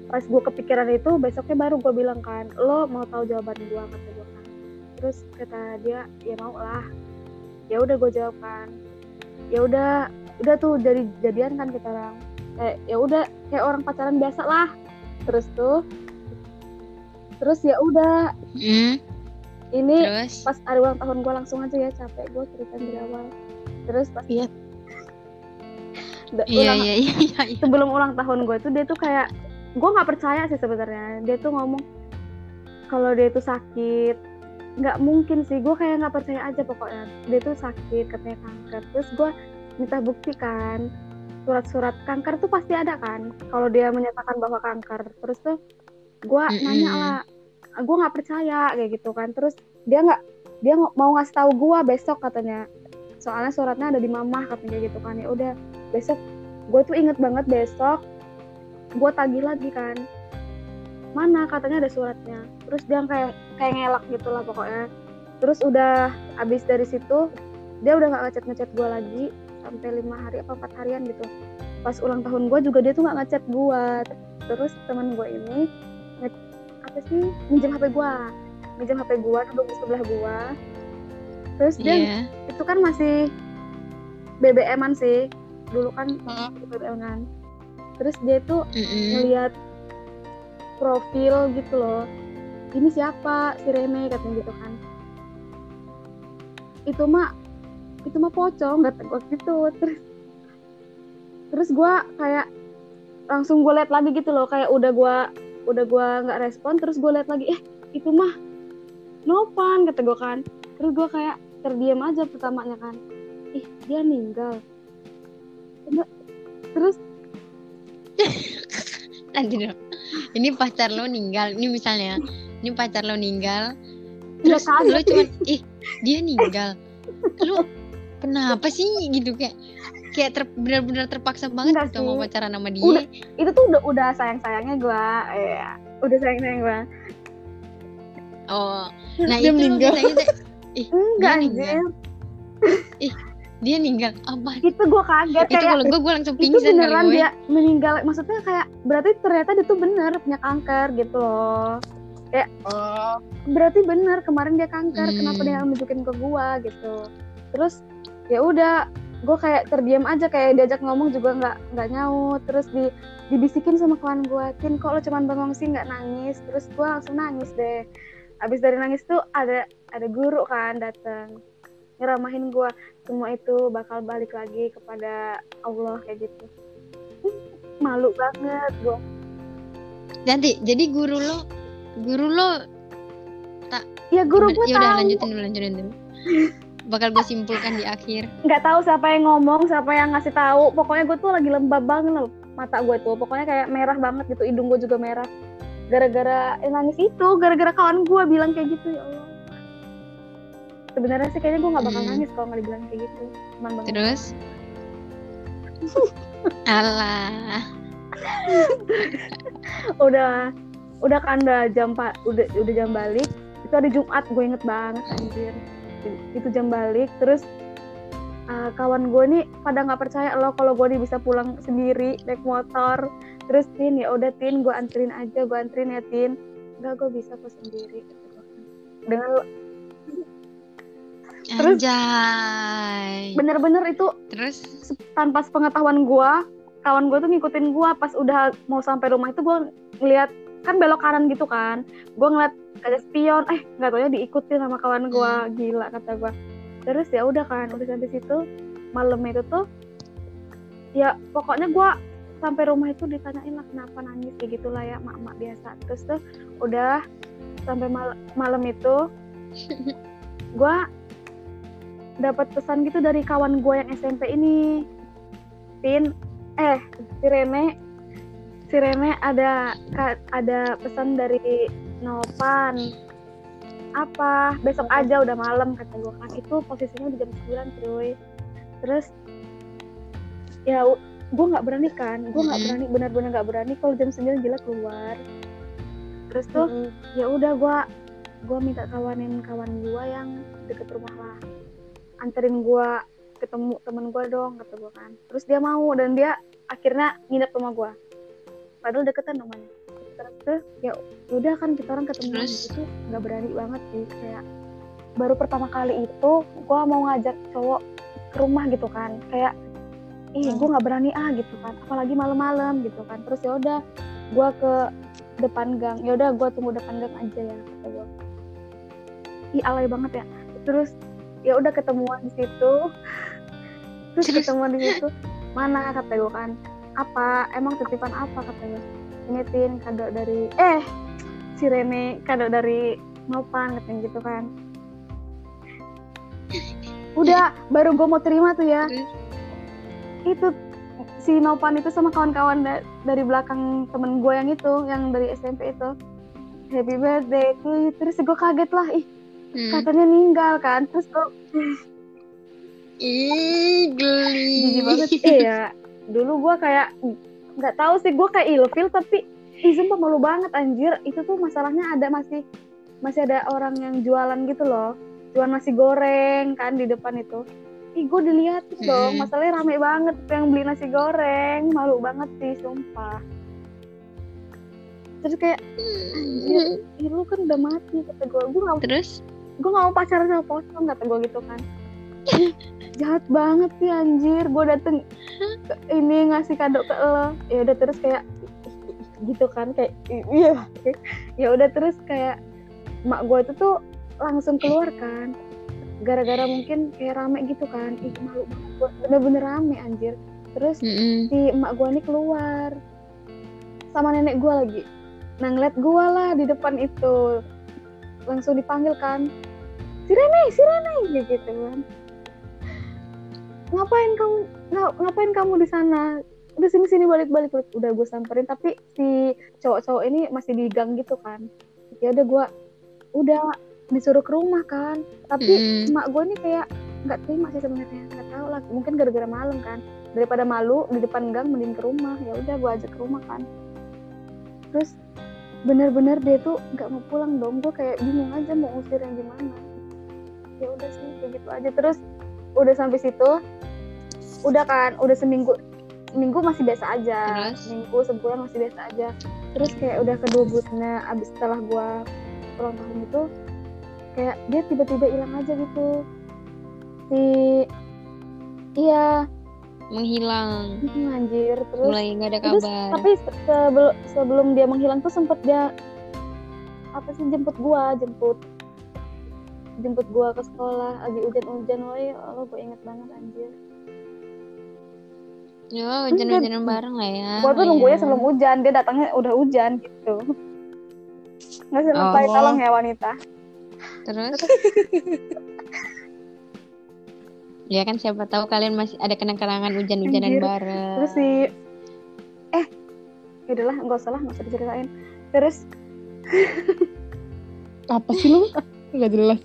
B: pas gue kepikiran itu besoknya baru gue bilang kan lo mau tahu jawaban gue kata gue kan. Terus kata dia ya mau lah ya udah gue jawab kan. Ya udah udah tuh jadi jadian kan kita orang. Kayak ya udah kayak orang pacaran biasa lah. Terus tuh terus ya udah.
A: Hmm,
B: ini
A: terus?
B: pas hari ulang tahun gue langsung aja ya capek gue ceritain dari awal. Terus pas
C: Iya.
A: Iya iya iya iya. iya.
B: sebelum ulang tahun gue tuh dia tuh kayak gue nggak percaya sih sebenarnya. Dia tuh ngomong kalau dia tuh sakit nggak mungkin sih. Gue kayak nggak percaya aja pokoknya. Dia tuh sakit katanya kanker. Terus gue minta bukti kan. Surat-surat kanker tuh pasti ada kan. Kalau dia menyatakan bahwa kanker. Terus tuh gue
A: Mm-mm.
B: nanya lah. Gue nggak percaya kayak gitu kan. Terus dia nggak dia mau ngasih tahu gue besok katanya. Soalnya suratnya ada di mamah katanya gitu kan. Ya udah besok. Gue tuh inget banget besok. Gue tagih lagi kan mana katanya ada suratnya. Terus dia kayak kayak ngelak gitu lah pokoknya. Terus udah abis dari situ dia udah nggak ngechat ngechat gue lagi sampai lima hari apa empat harian gitu. Pas ulang tahun gue juga dia tuh nggak ngechat gue terus teman gue ini apa sih minjem hp gue minjem hp gue duduk di sebelah gue terus dia
A: Iya.
B: itu kan masih BBM-an sih. Dulu kan
C: Heeh.
B: BBM kan terus dia tuh
A: Mm-mm.
B: ngeliat profil gitu loh. Ini siapa? Si Rene katanya gitu kan. Itu mah itu mah pocong kata gue gitu. Terus terus gue kayak langsung gue liat lagi gitu loh. Kayak udah gue udah gue nggak respon terus gue liat lagi eh itu mah Nopan kata gue kan. Terus gue kayak terdiam aja pertamanya kan. Ih dia meninggal terus *laughs*
A: dong. Ini pacar lo ninggal. Ini misalnya, ini pacar lo ninggal. Terus
B: kaget.
A: lo cuman, ih dia ninggal. Lo kenapa sih gitu kayak kayak ter, benar-benar terpaksa banget
B: Enggak
A: gitu mau
B: sih.
A: pacaran sama dia.
B: Udah. itu tuh udah udah sayang sayangnya gue ya udah sayang sayang gue
A: Oh, nah
C: Dia
A: itu
C: meninggal.
A: teh, ih
B: enggak
A: Dia ninggal. Dia ninggal apa?
B: itu gue kaget
A: Itu
B: kayak
A: kalau gue gue langsung
B: itu
A: pingsan kali
B: beneran
A: gue.
B: dia meninggal maksudnya kayak berarti ternyata dia tuh bener punya kanker gitu loh.
C: Oh,
B: berarti bener kemarin dia kanker
A: Hmm.
B: kenapa dia nunjukin ke gua gitu. Terus ya udah gue kayak terdiam aja kayak diajak ngomong juga nggak nggak nyaut. Terus di dibisikin sama kawan gue tin kok lo cuman bengong sih nggak nangis? Terus gue langsung nangis deh. Abis dari nangis tuh ada ada guru kan datang nyeramahin gue semua itu bakal balik lagi kepada Allah kayak gitu. *laughs* Malu banget gue
A: Nanti jadi guru lo guru lo
B: ya guru gue
A: ya udah
B: tahu.
A: lanjutin dulu lanjutin dulu. Bakal gue simpulkan di akhir.
B: nggak tahu siapa yang ngomong siapa yang ngasih tahu. Pokoknya gue tuh lagi lembab banget loh mata gue tuh. Pokoknya kayak merah banget gitu hidung gue juga merah. Gara-gara eh, nangis itu gara-gara kawan gue bilang kayak gitu ya Allah sebenarnya sih kayaknya gue nggak bakal
A: Hmm.
B: nangis kalau nggak dibilang kayak gitu. Cuman banget
A: Terus? *laughs* Alah. *laughs*
B: udah udah kan udah jam pak udah udah jam balik. Itu hari Jumat gue inget banget anjir. Itu jam balik terus uh, kawan gue nih pada nggak percaya loh kalau gue nih bisa pulang sendiri naik motor. Terus tin ya udah tin gue anterin aja gue anterin ya tin. Enggak gue bisa kok sendiri. Dengan Terus-
A: Anjay.
B: bener-bener itu
A: Terus?
B: tanpa sepengetahuan gue kawan gue tuh ngikutin gue pas udah mau sampai rumah itu gue ngeliat kan belok kanan gitu kan gue ngeliat ada spion eh nggak taunya diikutin sama kawan gue gila kata gue terus ya udah kan udah sampai situ malam itu tuh ya pokoknya gue sampai rumah itu ditanyain lah kenapa nangis kayak gitulah ya mak-mak biasa. Terus tuh udah sampai mal- malam itu *laughs* gue dapat pesan gitu dari kawan gue yang SMP ini. Tin eh si Rene. Si Rene ada ada pesan dari Nopan apa? Besok aja udah malam kata gue kan itu posisinya di jam 9 cuy. Terus ya gue nggak berani kan. Gue nggak berani benar-benar nggak berani kalau jam 9 gila keluar. Terus tuh
C: Mm-mm.
B: ya udah gue gue minta kawanin kawan gue yang deket rumah lah anterin gue ketemu temen gue dong kata gue kan. Terus dia mau dan dia akhirnya nginep rumah gue padahal deketan rumahnya terus ya udah kan kita orang ketemu
A: Terus?
B: itu nggak berani banget sih. Kayak baru pertama kali itu gue mau ngajak cowok ke rumah gitu kan. Kayak ih gue nggak berani ah gitu kan. Apalagi malam-malam gitu kan. Terus ya udah gue ke depan gang. Ya udah gue tunggu depan gang aja ya kata gue ih alay banget ya. Terus ya udah ketemuan di situ. Terus
A: Terus?
B: ketemuan di situ. Mana kata gue kan. Apa? Emang titipan apa kata gue ini tin kado dari eh si Rene kado dari Nopan katanya gitu kan. Udah baru gue mau terima tuh ya. Itu si Nopan itu sama kawan-kawan da- dari belakang temen gue yang itu yang dari SMP itu. Happy birthday terus gue kaget lah ih
A: hmm.
B: katanya ninggal kan terus gue
A: Ih, geli.
B: banget iya dulu gue kayak nggak tahu sih gue kayak ilfil tapi ih sumpah malu banget anjir itu tuh masalahnya ada masih masih ada orang yang jualan gitu loh jualan nasi goreng kan di depan itu ih gue diliatin dong
A: Mm-mm.
B: masalahnya rame banget tuh yang beli nasi goreng malu banget sih sumpah terus kayak anjir ih lu kan udah mati kata gue gue gak
A: Terus?
B: Gue gak mau pacaran sama pocong kata gue gitu kan. *laughs* Jahat banget sih anjir. Gue dateng ke- ini ngasih kado ke lo. Ya udah terus kayak gitu kan kayak iya ya udah terus kayak mak gue itu tuh langsung keluar kan. Gara-gara mungkin kayak rame gitu kan. Ih malu banget gue bener-bener rame anjir. Terus
A: Mm-mm.
B: si emak gue nih keluar. Sama nenek gue lagi. Nah ngeliat gue lah di depan itu. Langsung dipanggil kan si Rene si Rene kayak gitu kan. Ngapain kamu nga- ngapain kamu di sana? Udah sini sini balik balik udah gue samperin. Tapi si cowok-cowok ini masih di gang gitu kan. Ya udah gue udah disuruh ke rumah kan. Tapi
A: Mm.
B: emak gue nih kayak nggak terima sih sebenarnya. Nggak tahu lah mungkin gara-gara malam kan. Daripada malu di depan gang mending ke rumah. Ya udah gue ajak ke rumah kan. Terus bener-bener dia tuh nggak mau pulang dong. Gue kayak bingung aja mau usir yang gimana ya udah sih kayak gitu aja terus udah sampai situ udah kan udah seminggu seminggu masih biasa aja
A: Terus?
B: seminggu sebulan masih biasa aja terus kayak udah kedua bulannya abis setelah gue ulang tahun itu kayak dia tiba-tiba hilang aja gitu si iya
A: Menghilang.
B: hmm, anjir terus
A: Mulai nggak ada
B: terus
A: kabar.
B: tapi se- sebelum sebelum dia menghilang tuh sempet dia apa sih jemput gua jemput jemput gua ke sekolah lagi hujan-hujan woy ya Allah gue inget banget anjir
A: Yo, hujan-hujanan bareng lah ya.
B: gua tuh
A: Iya.
B: nunggunya sebelum hujan dia datangnya udah hujan gitu nggak sih lupa
A: Oh.
B: tolong ya wanita
A: Terus? *laughs* ya kan siapa tahu kalian masih ada kenang-kenangan hujan-hujanan bareng.
B: terus si eh ya udahlah nggak usah lah nggak usah diceritain terus
C: apa sih lu *laughs* nggak jelas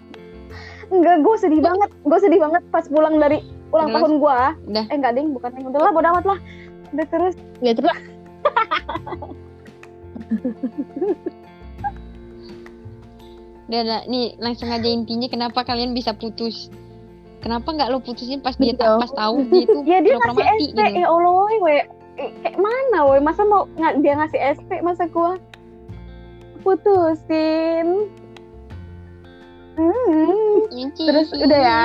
B: enggak gue sedih banget gue sedih banget pas pulang dari ulang
A: Terus?
B: tahun gua
A: Udah.
B: eh enggak ding bukan ding udah lah bodo amat lah udah terus
C: ya terus
A: Udah, udah. nih langsung aja intinya kenapa kalian bisa putus? Kenapa nggak lo putusin pas dia
C: Betul.
A: pas tahu dia itu
B: ya dia ngasih
A: mati
B: SP
A: gitu?
B: ya Allah woy woy. Eh, kayak mana woy masa mau nggak dia ngasih SP masa gua putusin hmm. Terus udah ya?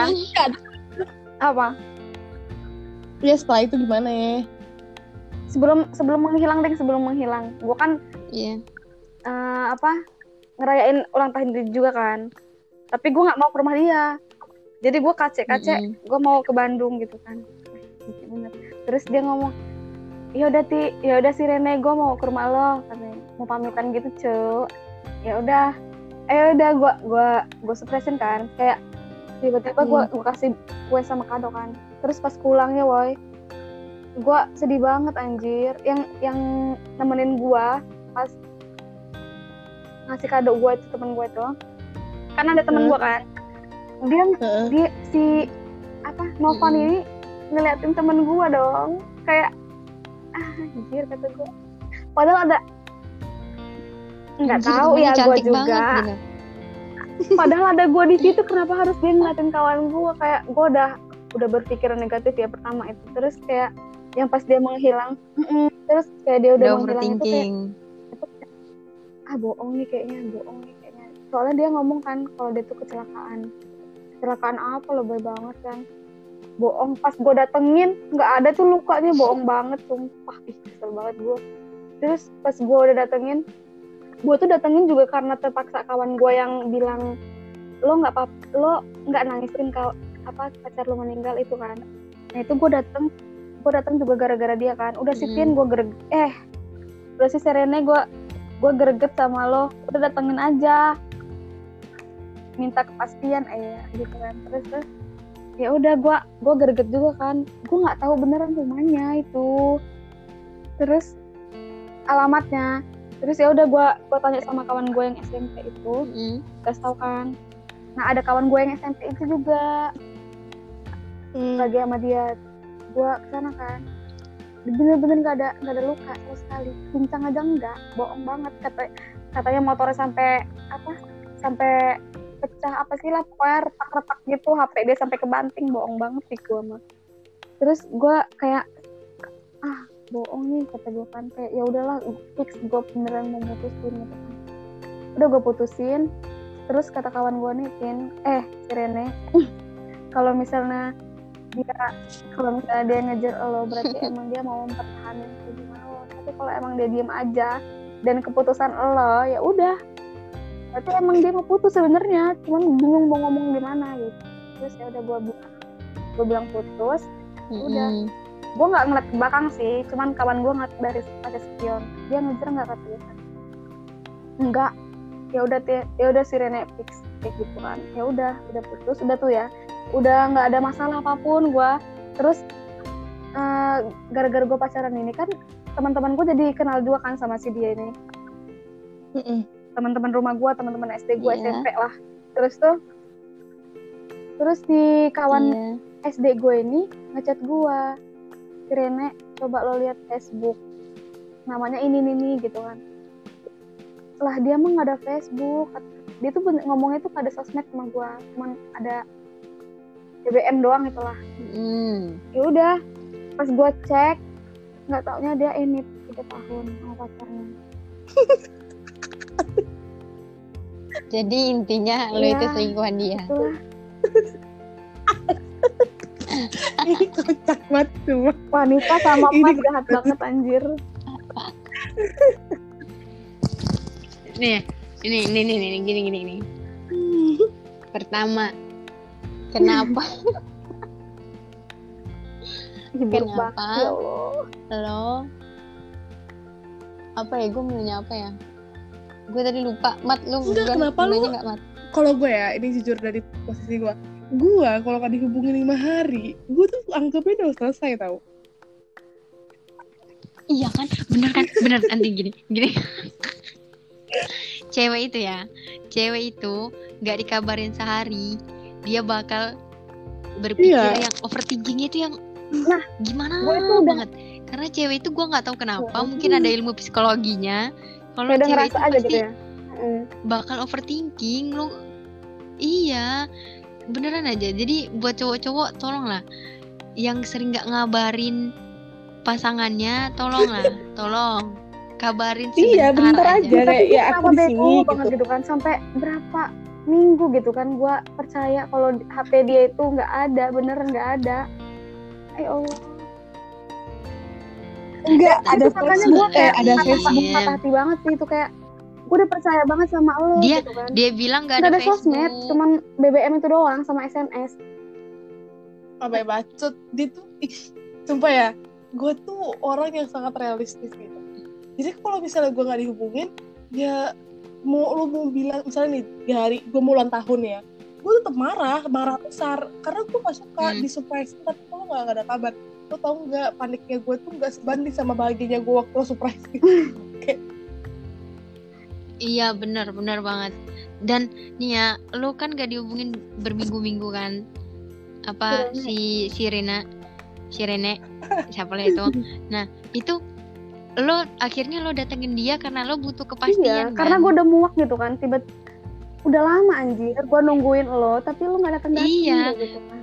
B: *laughs* apa?
C: Ya setelah itu gimana? Ya
B: sebelum sebelum menghilang deh sebelum menghilang. Gua kan
A: Iya.
B: eh, apa ngerayain ulang tahun dia juga kan. Tapi gue nggak mau ke rumah dia. Jadi gue kacek kacek
A: Mm-mm.
B: gue mau ke Bandung gitu kan. Terus dia ngomong ya udah ti. Ya udah si Rene gue mau ke rumah lo. Katanya mau pamitan gitu cu ya udah eh udah gue gua gue surprisein kan. Kayak tiba-tiba gue gue kasih kue sama kado kan. Terus pas pulangnya woi gue sedih banget anjir. Yang yang nemenin gue pas ngasih kado gue itu temen gue tuh kan ada temen
C: Hmm.
B: gue kan. Dia
C: Heeh.
B: dia si apa Novan
A: Mm-mm.
B: ini ngeliatin temen gue dong. Kayak ah anjir kata gue padahal ada nggak tahu ya gue juga.
A: banget,
B: padahal ada gue di situ kenapa harus dia ngeliatin kawan gue kayak gue udah udah berpikir negatif ya pertama itu. Terus kayak yang pas dia menghilang terus kayak dia udah,
A: Udah
B: menghilang itu kayak ah bohong nih kayaknya bohong nih kayaknya. Soalnya dia ngomong kan kalau dia tuh kecelakaan. Kecelakaan apa lebay banget kan. Bohong pas gue datengin nggak ada tuh lukanya bohong banget sumpah. Ih kesel banget gue terus pas gue udah datengin gue tuh datengin juga karena terpaksa kawan gue yang bilang lo nggak apa lo nggak nangisin kau apa pacar lo meninggal itu kan. Nah itu gue dateng gue dateng juga gara-gara dia kan. Udah
A: Mm.
B: sitin gue gereg eh udah si Serene gue gue greget sama lo. Udah datengin aja. Minta kepastian eh gitu kan. Terus terus ya udah gue gue greget juga kan. Gue nggak tahu beneran rumahnya itu. Terus alamatnya terus ya udah gue gue tanya sama kawan gue yang SMP itu
A: Mm-mm.
B: kasih tau kan. Nah ada kawan gue yang SMP itu juga.
C: Hmm.
B: lagi sama dia. Gue ke sana kan. Bener-bener gak ada gak ada luka sama sekali. Pincang aja enggak bohong banget. Kata katanya motornya sampai apa sampai pecah apa sih lah. Pokoknya retak-retak gitu. HP dia sampai kebanting. Bohong banget sih gue mah. Terus gue kayak bohong nih kata gue kan. Kayak ya udahlah fix gue beneran mau putusin gitu kan. Udah gue putusin terus kata kawan gue nih Tin eh si Rene *laughs* kalau misalnya dia kalau misalnya dia ngejar lo berarti *laughs* emang dia mau mempertahankan gimana lo. Tapi kalau emang dia diem aja dan keputusan lo ya udah. Berarti emang dia mau putus sebenarnya cuman bingung mau ngomong gimana gitu. Terus ya udah gue bilang gue bilang putus Udah. Gue nggak ngeliat ke belakang sih cuman kawan gue ngeliat dari ada spion. Dia ngejar nggak kata dia kan enggak ya udah ya udah si Rene fix kayak gitu kan. Ya udah udah putus udah tuh ya. Udah nggak ada masalah apa pun gue terus eh, gara-gara gue pacaran ini kan teman-teman gue jadi kenal juga kan sama si dia ini.
C: Mm-mm.
B: teman-teman rumah gue teman-teman SD gue
A: Iya.
B: SMP lah. Terus tuh terus si kawan
A: Iya.
B: SD gue ini ngechat gue si Rene coba lo lihat Facebook namanya ini ini ini gitu kan lah dia mah nggak ada Facebook dia tuh bener- ngomongnya tuh pada sosmed sama gue cuman ada BBM doang itulah
A: Mm.
B: ya udah pas gue cek nggak taunya dia ini tiga tahun sama pacarnya *laughs*
A: Jadi intinya lo
B: Iya.
A: itu selingkuhan dia.
B: itulah *laughs*
C: Ini kocak banget semua.
B: wanita sama
C: Ini
B: emas jahat banget anjir.
A: Nih, ini ini ini ini gini gini gini. pertama kenapa? Kenapa?
B: ya
A: lo? Apa ya gue mau apa ya? Gue tadi lupa. Mat lu
C: Enggak, kenapa lu-
A: nanya nggak mat?
C: Kalau gue ya ini jujur dari posisi gue gue kalau nggak dihubungin lima hari gue tuh anggapnya udah selesai tau
A: iya kan bener kan bener nanti gini gini cewek itu ya cewek itu nggak dikabarin sehari dia bakal berpikir
C: Iya.
A: yang overthinkingnya itu yang
B: Nah,
A: gimana
B: gue tuh udah-
A: banget karena cewek itu gue nggak tahu kenapa
B: Hmm.
A: mungkin ada ilmu psikologinya kalau cewek
B: ngerasa
A: itu
B: aja
A: pasti
B: gitu ya. Mm.
A: bakal overthinking lu iya beneran aja. Jadi buat cowok-cowok tolonglah. Yang sering nggak ngabarin pasangannya tolonglah. *laughs* Tolong. Kabarin
C: Iya,
A: sebentar
C: bentar
A: aja,
C: aja. Ya,
B: tapi
C: kayak, ya, aku di sini,
B: banget
C: gitu.
B: gitu kan? Sampai berapa minggu gitu kan gua percaya kalau HP dia itu nggak ada beneran nggak ada. Ayo Allah.
C: Enggak ada Facebook
B: gua
C: kayak ada
A: Iya.
C: Facebook.
B: patah hati banget sih itu kayak gue udah percaya banget sama lo
A: Dia-
B: gitu kan.
A: dia bilang nggak
B: nggak
A: ada,
B: ada sosmed
A: Facebook.
B: cuman BBM itu doang sama SMS
C: apa ya bacot. Dia tuh ih, sumpah ya gue tuh orang yang sangat realistis gitu. Jadi kalau misalnya gue nggak dihubungin ya mau lu mau bilang misalnya nih di hari gue mau ulang tahun ya gue tetap marah marah besar. Karena gue gak suka
A: Hmm.
C: di surprise tapi kalau nggak ada kabar. Lo tau nggak paniknya gue tuh nggak sebanding sama bahagianya gue waktu lo surprise *laughs*
A: iya bener bener banget. Dan nih ya lo kan gak dihubungin berminggu-minggu kan? Apa si si Rena si Rene siapa lah itu? Nah itu lo akhirnya lo datengin dia karena lo butuh
B: iya
A: kepastian
B: karena
A: kan?
B: gue udah muak gitu kan tiba udah lama anjir gue nungguin lo tapi lo nggak datang datang
A: Iya.
B: gitu kan.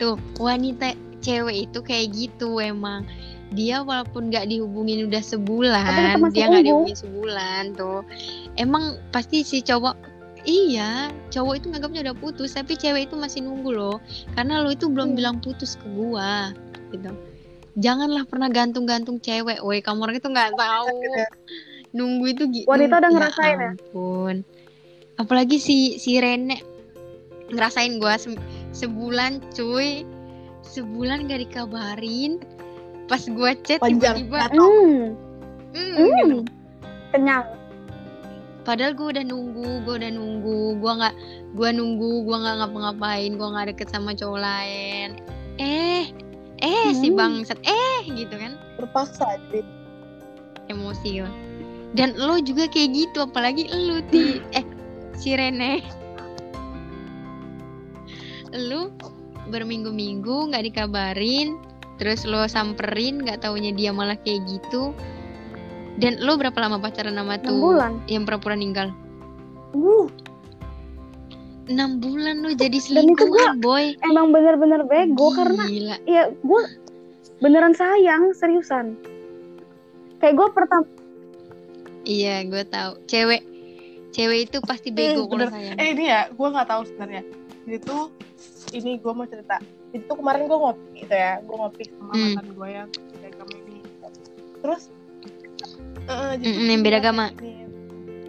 A: Tuh wanita cewek itu kayak gitu emang dia walaupun nggak dihubungin udah sebulan dia nggak dihubungin sebulan tuh. Emang pasti si cowok iya cowok itu nganggapnya udah putus tapi cewek itu masih nunggu loh. Karena lo itu belum
B: Iya.
A: bilang putus ke gua gitu. Janganlah pernah gantung-gantung cewek woi kamu orang itu nggak tahu. nunggu itu gitu
B: Wanita udah ngerasain ya?
A: ampun. Apalagi si si Rene ngerasain gua se- sebulan cuy. Sebulan gak dikabarin pas gua chat tiba-tiba
B: Hmm.
A: gitu.
B: kenyang.
A: Padahal gua udah nunggu gua udah nunggu. Gua nggak gua nunggu gua nggak ngapa-ngapain gua nggak deket sama cowok lain. Eh eh si
B: Hmm.
A: bangsat. Eh gitu kan.
C: Terpaksa jadi
A: emosi dan lo juga kayak gitu apalagi lo ti. *laughs* Eh si Rene. Lu berminggu-minggu nggak dikabarin terus lo samperin nggak taunya dia malah kayak gitu. Dan lo berapa lama pacaran sama tuh
B: bulan.
A: yang pura-pura ninggal?
B: Uh,
A: enam bulan lo jadi
B: itu
A: selingkuhan boy?
B: emang bener-bener bego karena
A: Gila.
B: ya gue beneran sayang seriusan. Kayak gue pertama
A: iya gue tahu cewek cewek itu pasti bego
C: Hmm,
A: kalau sayang.
C: Eh ini ya gue nggak tahu sebenarnya. Jadi tuh ini gue mau cerita tuh kemarin gue ngopi gitu ya gue ngopi sama
A: Hmm.
C: mantan gue yang beda agama ini terus eh, jadi tuh
A: yang beda agama.
C: gini,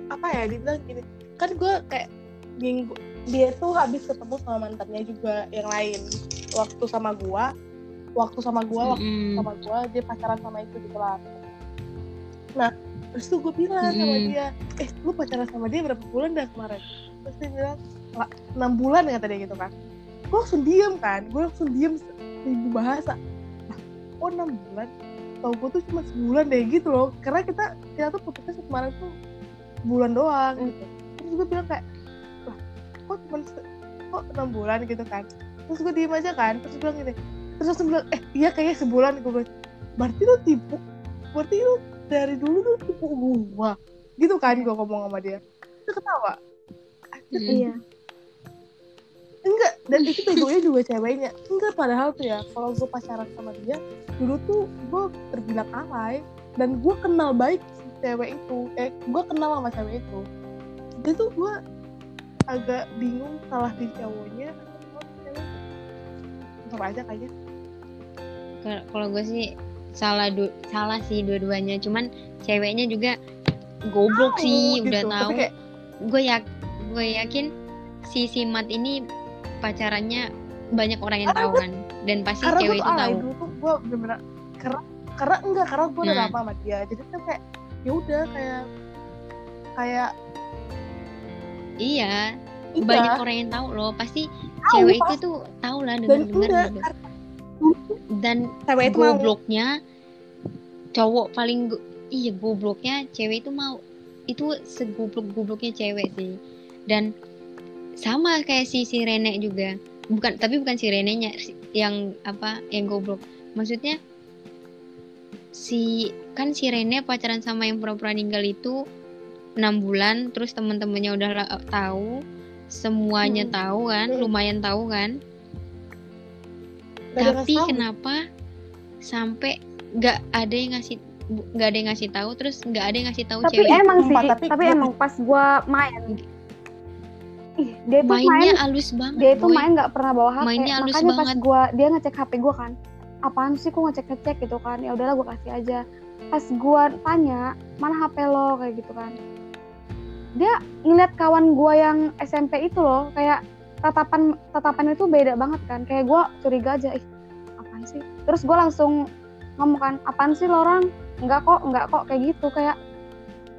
C: apa ya dia bilang gini kan gue kayak minggu dia tuh habis ketemu sama mantannya juga yang lain waktu sama gue waktu sama gue waktu
A: Mm-mm.
C: sama gue dia pacaran sama itu gitu lah nah terus tuh gue bilang sama
A: Mm-mm.
C: dia eh lu pacaran sama dia berapa bulan dah kemarin terus dia bilang "Lah, enam bulan kata dia gitu kan gue langsung diem kan gue langsung diem seribu bahasa. Lah kok enam bulan? Tau gue tuh cuma sebulan deh gitu loh. Karena kita kita tuh putusnya kemarin tuh bulan doang. Gitu terus gue bilang kayak lah kok cuma kok enam bulan? Gitu kan. Terus gue diem aja kan terus gue bilang gini terus langsung bilang eh iya kayaknya sebulan gue bilang. Berarti lu tipu berarti lu dari dulu tuh tipu gua gitu kan gue ngomong sama dia. Dia ketawa.
A: Mm.
B: iya
C: dan itu begonya juga ceweknya. Enggak padahal tuh ya kalau gue pacaran sama dia dulu tuh gue terbilang alay. Dan gue kenal baik si cewek itu eh gue kenal sama cewek itu. Jadi tuh gue agak bingung salah di cowoknya atau sama aja kayaknya
A: Kalau- gue sih salah du- salah sih dua-duanya. Cuman ceweknya juga goblok
C: Tahu
A: sih
C: gitu.
A: udah tahu.
C: kayak,
A: gue yak gue yakin si Simat ini pacarannya banyak orang yang tahu kan. Dan pasti
C: karena
A: cewek itu tahu.
C: dulu tuh gue bener-bener karena karena enggak karena gue udah
A: Nah.
C: lama sama dia. Jadi tuh kayak ya udah kayak kayak
A: iya.
C: Iya,
A: banyak orang yang tahu loh. Pasti
C: tahu,
A: cewek itu tuh tahu lah dengar dengar gitu. dan
C: cewek itu mau.
A: gobloknya cowok paling go- iya gobloknya cewek itu mau. Itu segoblok gobloknya cewek sih. Dan sama kayak si si Rene juga. Bukan tapi bukan si Renenya yang apa yang goblok. Maksudnya si kan si Rene pacaran sama yang pura-pura ninggal itu enam bulan terus teman-temannya udah la- tahu semuanya
B: Hmm.
A: tahu kan
C: Hmm.
A: lumayan tahu kan.
C: Gak
A: tapi kenapa sampai nggak ada yang ngasih nggak ada yang ngasih tahu terus nggak ada yang ngasih tahu
B: tapi
A: cewek
B: emang sih tapi,
C: tapi-
B: emang pas gua main ih dia tuh
A: mainnya
B: main
A: halus banget
B: dia itu main nggak pernah bawa HP
A: Mainnya halus
B: makanya pas
A: banget.
B: gua dia ngecek HP gua kan apaan sih kok ngecek ngecek gitu kan. Ya udahlah gua kasih aja. Pas gua tanya mana HP lo? kayak gitu kan. Dia ngeliat kawan gua yang SMP itu loh kayak tatapan tatapan itu beda banget kan. Kayak gua curiga aja ih apaan sih? Terus gua langsung ngomong kan apaan sih lo orang enggak kok enggak kok kayak gitu. Kayak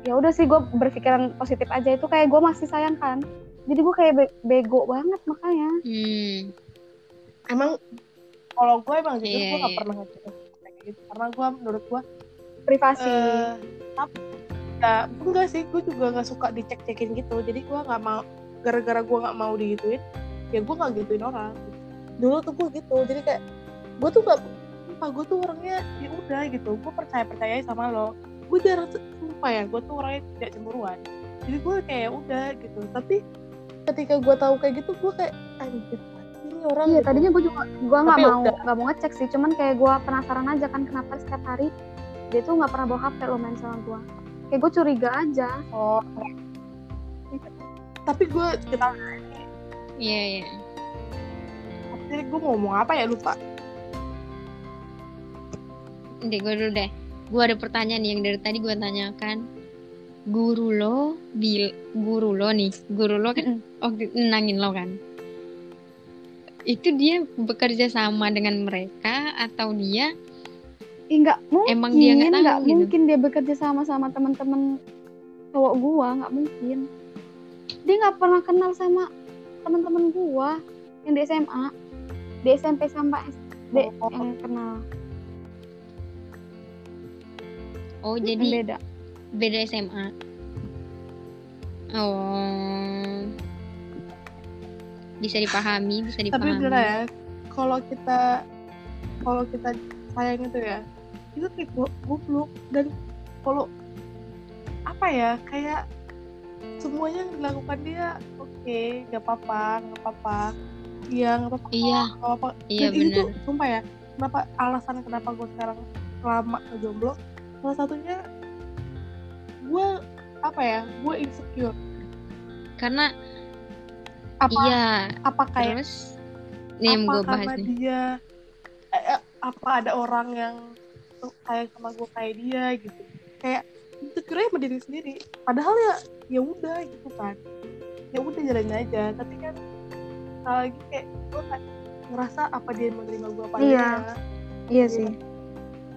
B: ya udah sih gue berpikiran positif aja. Itu kayak gue masih sayang kan jadi gue kayak be- bego banget makanya.
A: Hmm.
C: emang kalau gue emang jujur
A: Iya,
C: gue gak
A: iya.
C: pernah ngecek kayak gitu. Karena gue menurut gue
B: privasi.
C: Eh. Tapi ya enggak sih gue juga nggak suka dicek-cekin gitu. Jadi gue nggak mau gara-gara gue nggak mau digituin ya gue nggak gituin orang. Dulu tuh gue gitu jadi kayak gue tuh nggak sumpah gue tuh orangnya ya udah gitu. Gue percaya percaya sama lo. Gue jarang sumpah ya gue tuh orangnya tidak cemburuan. Jadi gue kayak ya udah gitu. Tapi ketika gue tahu kayak gitu gue kayak anjir ini orang
B: iya
C: gitu.
B: tadinya gue juga gue nggak
C: Tapi
B: mau nggak mau ngecek sih cuman kayak gue penasaran aja kan kenapa setiap hari dia tuh nggak pernah bawa HP lo main sama gue kayak gue curiga aja.
C: Oh. Tapi gue kita
A: iya iya.
C: Jadi gue mau ngomong apa ya lupa.
A: Deh gue dulu deh. Gue ada pertanyaan nih yang dari tadi gue tanyakan guru lo bil guru lo nih guru lo kan waktu itu nenangin lo kan? Itu dia bekerja sama dengan mereka atau dia
B: Ih, nggak mungkin
A: Emang dia nggak tahu gitu?
B: mungkin dia bekerja sama sama teman-teman cowok gua nggak mungkin. Dia nggak pernah kenal sama teman-teman gua yang di SMA di SMP sampai SD
C: Oh.
B: yang kenal.
A: Oh jadi
B: beda
A: beda SMA oh. Bisa dipahami bisa
C: tapi
A: dipahami.
C: bener ya kalau kita kalau kita sayang itu ya itu kayak go- goblok. Dan kalau apa ya kayak semuanya yang dilakukan dia oke nggak apa-apa nggak apa-apa. Iya nggak apa-apa
A: iya.
C: nggak apa-apa.
A: Iya
C: dan tuh sumpah ya kenapa alasan kenapa gue sekarang lama jomblo salah satunya gue apa ya gue insecure.
A: Karena
C: apa
A: iya
C: apa kayak
A: terus nih
C: apa
A: gue bahas nih.
C: dia eh, eh, apa ada orang yang sayang sama gue kayak dia gitu. Kayak insecure sama diri sendiri. Padahal ya ya udah gitu kan. Ya udah jalanin aja. Tapi kan sekali lagi kayak gue ngerasa apa dia menerima gue apa
B: Iya.
C: adanya.
B: iya sih.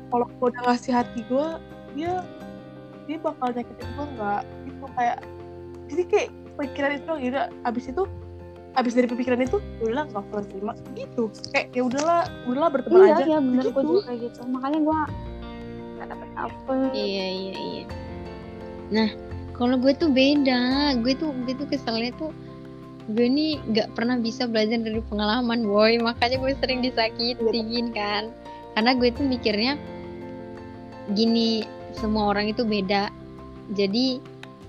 C: kalau gue udah ngasih hati gue dia dia bakal nyakitin gue nggak? Gitu kayak jadi kayak pikiran itu loh gitu. Abis itu abis dari pemikiran itu ya udah nggak usah terima. Gitu. Kayak ya udahlah udahlah berteman
B: iya
C: aja.
B: iya bener. Gue
C: Gitu.
B: juga kayak gitu. Makanya gua nggak dapet apa.
A: Iya iya iya. Nah kalau gue tuh beda. Gue tuh gue tuh keselnya tuh gue nih nggak pernah bisa belajar dari pengalaman boy. Makanya gue sering disakitin kan. Karena gue tuh mikirnya gini semua orang itu beda. Jadi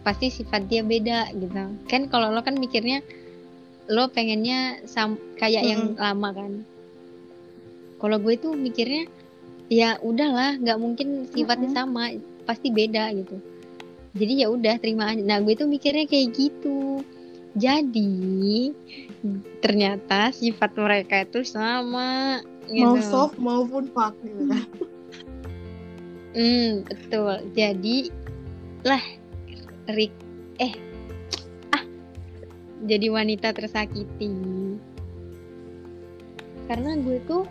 A: pasti sifat dia beda gitu. Kan kalau lo kan mikirnya lo pengennya sam kayak yang lama kan. Kalau gue tuh mikirnya ya udahlah nggak mungkin sifatnya
B: Mm-mm.
A: sama pasti beda gitu. Jadi ya udah terima aja. Nah gue tuh mikirnya kayak gitu. Jadi ternyata sifat mereka itu sama gitu.
C: mau soft maupun fuck gitu kan *laughs*
A: Hmm, betul. Jadi lah Rick eh jadi wanita tersakiti karena gue tuh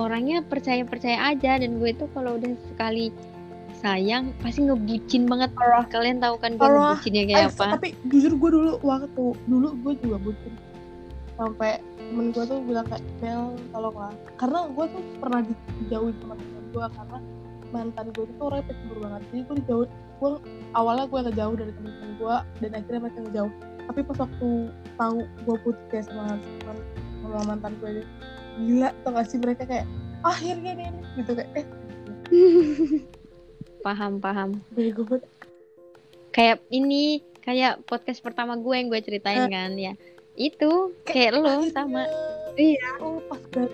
A: orangnya percaya percaya aja dan gue tuh kalau udah sekali sayang pasti ngebucin banget
C: Parah.
A: kalian tahu kan gue
C: Parah.
A: ngebucinnya kayak
C: Eh,
A: apa
C: tapi jujur gue dulu waktu dulu gue juga bucin sampai temen gue tuh bilang kayak Mel tolong lah karena gue tuh pernah dijauhin sama temen gue karena mantan gue itu orangnya pencemburu banget. Jadi gue dijauh gue awalnya gue ngejauh dari temen-temen gue dan akhirnya mereka ngejauh. Tapi pas waktu tahu gue putus kayak sama, sama, sama mantan gue gila tau gak sih mereka kayak akhirnya nih gitu kayak eh. *laughs*
A: Paham paham. Kayak ini kayak podcast pertama gue yang gue ceritain kan ya. Itu kayak lo
C: akhirnya.
A: sama
B: Iya.
C: oh pas banget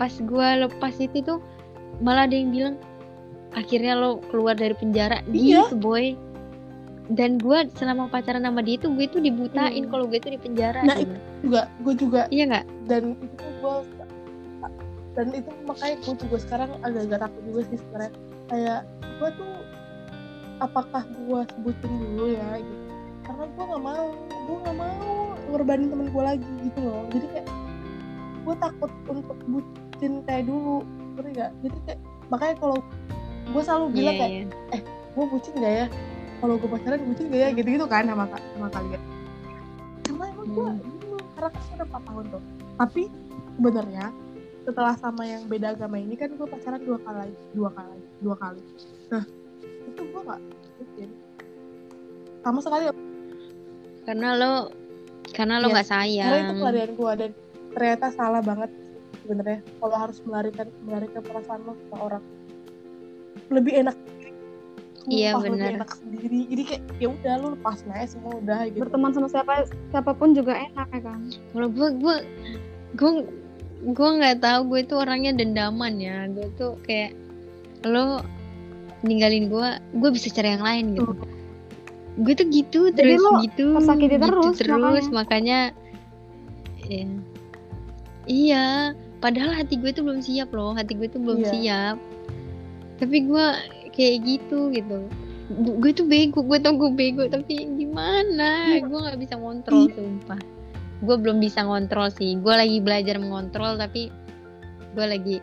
A: pas gue lepas itu tuh malah ada yang bilang akhirnya lo keluar dari penjara
C: Iya.
A: gitu boy dan gue selama pacaran sama dia tuh gue tuh dibutain
C: Hmm.
A: kalau gue tuh di penjara
C: Nah,
A: gitu.
C: juga gue juga
A: iya nggak
C: dan itu gue dan itu makanya gue juga sekarang agak-agak takut juga sih sebenarnya kayak gue tuh apakah gue sebutin dulu ya gitu karena gue nggak mau gue nggak mau ngorbanin temen gue lagi gitu loh jadi kayak gue takut untuk bucin kayak dulu ngerti gak jadi kayak makanya kalau gue selalu
A: iya
C: bilang kayak
A: iya.
C: gue bucin gak ya? Kalau gue pacaran bucin gak ya? Gitu gitu kan sama sama kalian. Karena emang gue bingung karena kan udah 4 tahun tuh. Tapi sebenarnya setelah sama yang beda agama ini kan gue pacaran dua kali dua kali dua kali. Nah itu gue gak bucin sama sekali
A: karena lo karena lo
C: Iya,
A: nggak
C: karena itu
A: sayang
C: pelarian gue dan ternyata salah banget sebenarnya kalau harus melarikan melarikan perasaan lo ke orang lebih enak.
A: Iya, benar.
C: enak sendiri. Jadi kayak ya udah lu lepasin aja semua udah gitu.
B: Berteman sama siapa siapa pun juga enak ya kan?
A: Kalau gue gue gue gue nggak tahu gue tuh orangnya dendaman ya. Gue tuh kayak lo ninggalin gue gue bisa cari yang lain gitu. Gue tuh gitu
B: Jadi
A: terus
B: lo
A: gitu
B: tersakiti
A: gitu
B: terus,
A: terus makanya. ya. iya. Padahal hati gue tuh belum siap loh. Hati gue tuh belum
C: Iya.
A: siap tapi gue kayak gitu gitu. Gu- gue tuh bego gue tau gue bego tapi gimana?
C: Iya.
A: gue nggak bisa ngontrol sumpah. Gue belum bisa ngontrol sih. Gue lagi belajar mengontrol tapi gue lagi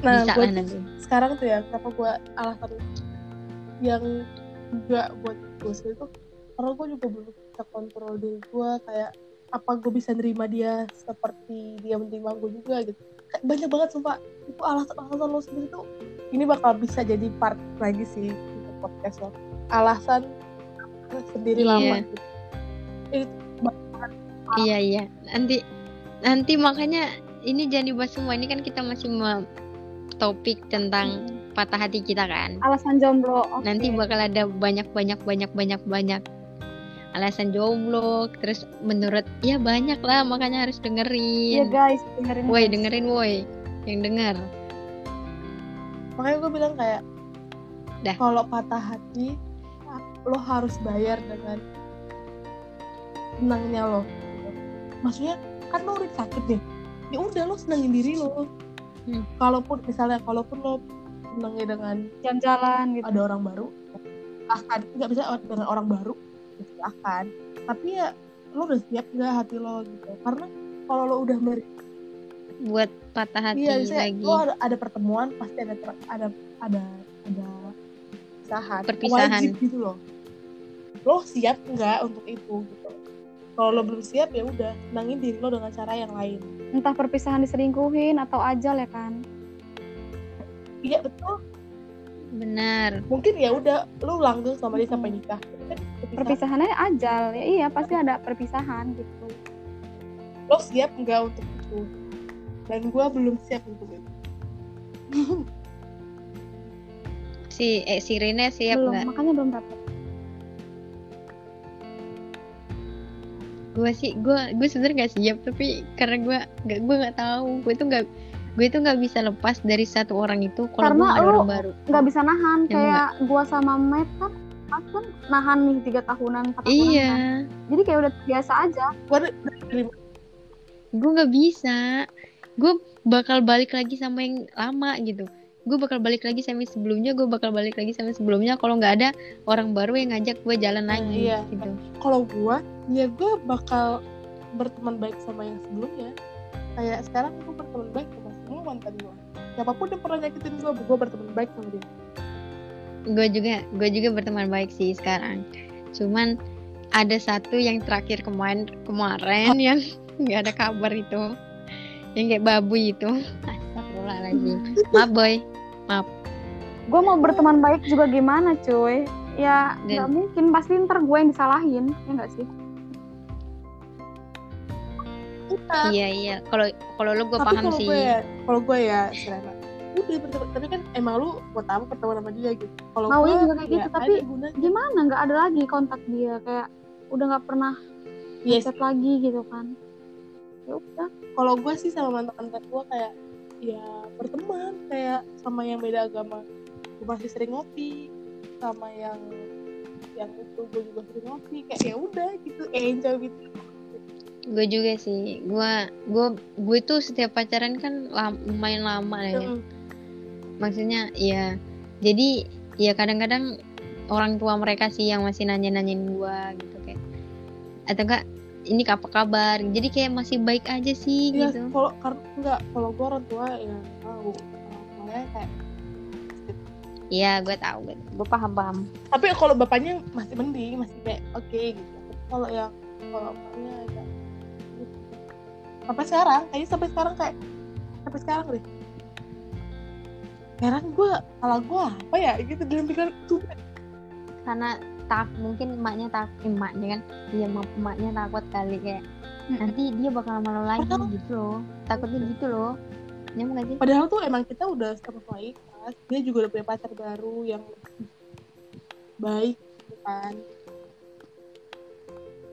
C: nah
A: bisa
C: gue
A: lah nanti
C: sekarang tuh ya kenapa gue alasan yang juga buat gue itu karena gue juga belum bisa kontrol diri gue kayak apa gue bisa nerima dia seperti dia menerima gue juga gitu. Kayak banyak banget sumpah. Itu alasan-alasan lo sendiri tuh ini bakal bisa jadi part lagi sih untuk podcast lo. Alasan sendiri
A: Iya.
C: lama gitu. itu
A: iya iya. Nanti nanti makanya ini jangan dibahas semua. Ini kan kita masih mau topik tentang patah hati kita kan.
B: Alasan jomblo oke.
A: nanti bakal ada banyak banyak banyak banyak banyak alasan jomblo. Terus menurut ya banyak lah makanya harus
B: Iya
A: dengerin
B: guys dengerin
A: woi dengerin woi. Yang denger
C: makanya gue bilang kayak
A: Dah.
C: kalau patah hati lo harus bayar dengan senangnya lo. Maksudnya kan lo udah sakit nih ya udah lo senangin diri lo.
A: Hmm.
C: kalaupun misalnya kalaupun lo senangnya dengan
B: jalan-jalan gitu.
C: ada orang baru akan nggak bisa dengan orang baru akan. Tapi ya lo udah siap nggak hati lo gitu. Karena kalau lo udah
A: buat patah hati
C: iya misalnya
A: lagi.
C: lo ada, ada pertemuan pasti ada ter- ada ada ada perpisahan
A: Perpisahan.
C: wajib gitu loh. Lo siap nggak untuk itu gitu? Kalau lo belum siap ya udah senangin diri lo dengan cara yang lain.
B: Entah perpisahan diselingkuhin atau ajal ya kan?
C: Iya betul.
A: Benar.
C: Mungkin ya udah lo langgeng sama dia sampai nikah. Perpisahan.
B: perpisahannya ajal ya iya pasti ada perpisahan gitu.
C: Lo siap nggak untuk itu dan gue belum siap untuk itu. *laughs*
A: Si eh, si Rina siap
B: belum
A: nggak?
B: makanya belum dapet.
A: Gue sih gue gue sebenarnya nggak siap tapi karena gue nggak gue nggak tahu. Gue tuh nggak gue tuh nggak bisa lepas dari satu orang itu kalau
B: Karena
A: gue ada
B: lu
A: orang baru.
B: nggak bisa nahan
A: Ya,
B: kayak gua sama Matt kan Matt kan nahan nih tiga tahunan empat tahunan
A: iya.
B: kan. jadi kayak udah biasa aja.
C: Gue
A: gue nggak bisa gue bakal balik lagi sama yang lama gitu. Gue bakal balik lagi sama yang sebelumnya gue bakal balik lagi sama yang sebelumnya. Kalau nggak ada orang baru yang ngajak gue jalan lagi
C: iya.
A: gitu.
C: Kalau gue ya gue bakal berteman baik sama yang sebelumnya. Kayak sekarang gue berteman baik sama semua mantan gue siapa pun yang pernah nyakitin gue gue berteman baik sama dia.
A: Gue juga gue juga berteman baik sih sekarang. Cuman ada satu yang terakhir kemarin kemarin yang *laughs* nggak ada kabar itu yang kayak babu itu astagfirullahaladzim. *laughs* Maaf boy.
B: Gue mau berteman baik juga gimana cuy? Ya
A: Dan-
B: nggak mungkin. Pasti ntar gue yang disalahin ya nggak sih?
A: Iya iya. Kalau kalau lu gue
C: tapi
A: paham sih.
C: ya kalau gue ya Serena udah berteman tapi kan emang lu buat apa berteman sama dia gitu. Kalau
B: Mau
C: gue
B: juga kayak gitu,
C: ya
B: tapi
C: ada gunanya.
B: gimana? Nggak ada lagi kontak dia. Kayak udah nggak pernah
C: yes.
B: chat lagi gitu kan ya udah.
C: Kalau gue sih sama mantan mantan gue kayak ya berteman kayak sama yang beda agama. Gue masih sering ngopi sama yang yang itu gue juga sering ngopi. Kayak ya udah gitu enjoy gitu.
A: Gue juga sih. Gue gue gue tuh setiap pacaran kan lam- lumayan lama lah ya.
C: Mm-mm.
A: maksudnya ya jadi ya kadang-kadang orang tua mereka sih yang masih nanya-nanyain gue gitu kayak atau enggak ini apa kabar? Jadi kayak masih baik aja sih
C: Iya,
A: gitu.
C: kalau karena enggak kalau gue orang tua ya tahu. Kayak
A: iya gue tahu gue gue paham paham.
C: Tapi kalau bapaknya masih mending masih kayak oke gitu. Tapi kalau yang kalau bapaknya agak gitu. sampai sekarang kayaknya sampai sekarang kayak sampai sekarang deh. Heran gue salah gue apa ya? Gitu dalam pikiran tuh.
A: Karena tak mungkin emaknya tak emaknya kan dia emaknya takut kali kayak nanti dia bakal malu lagi
C: Padahal-
A: gitu loh. Takutnya gitu loh. Gak sih?
C: Padahal tuh emang kita udah sama-sama ikhlas dia juga udah punya pacar baru yang baik gitu kan.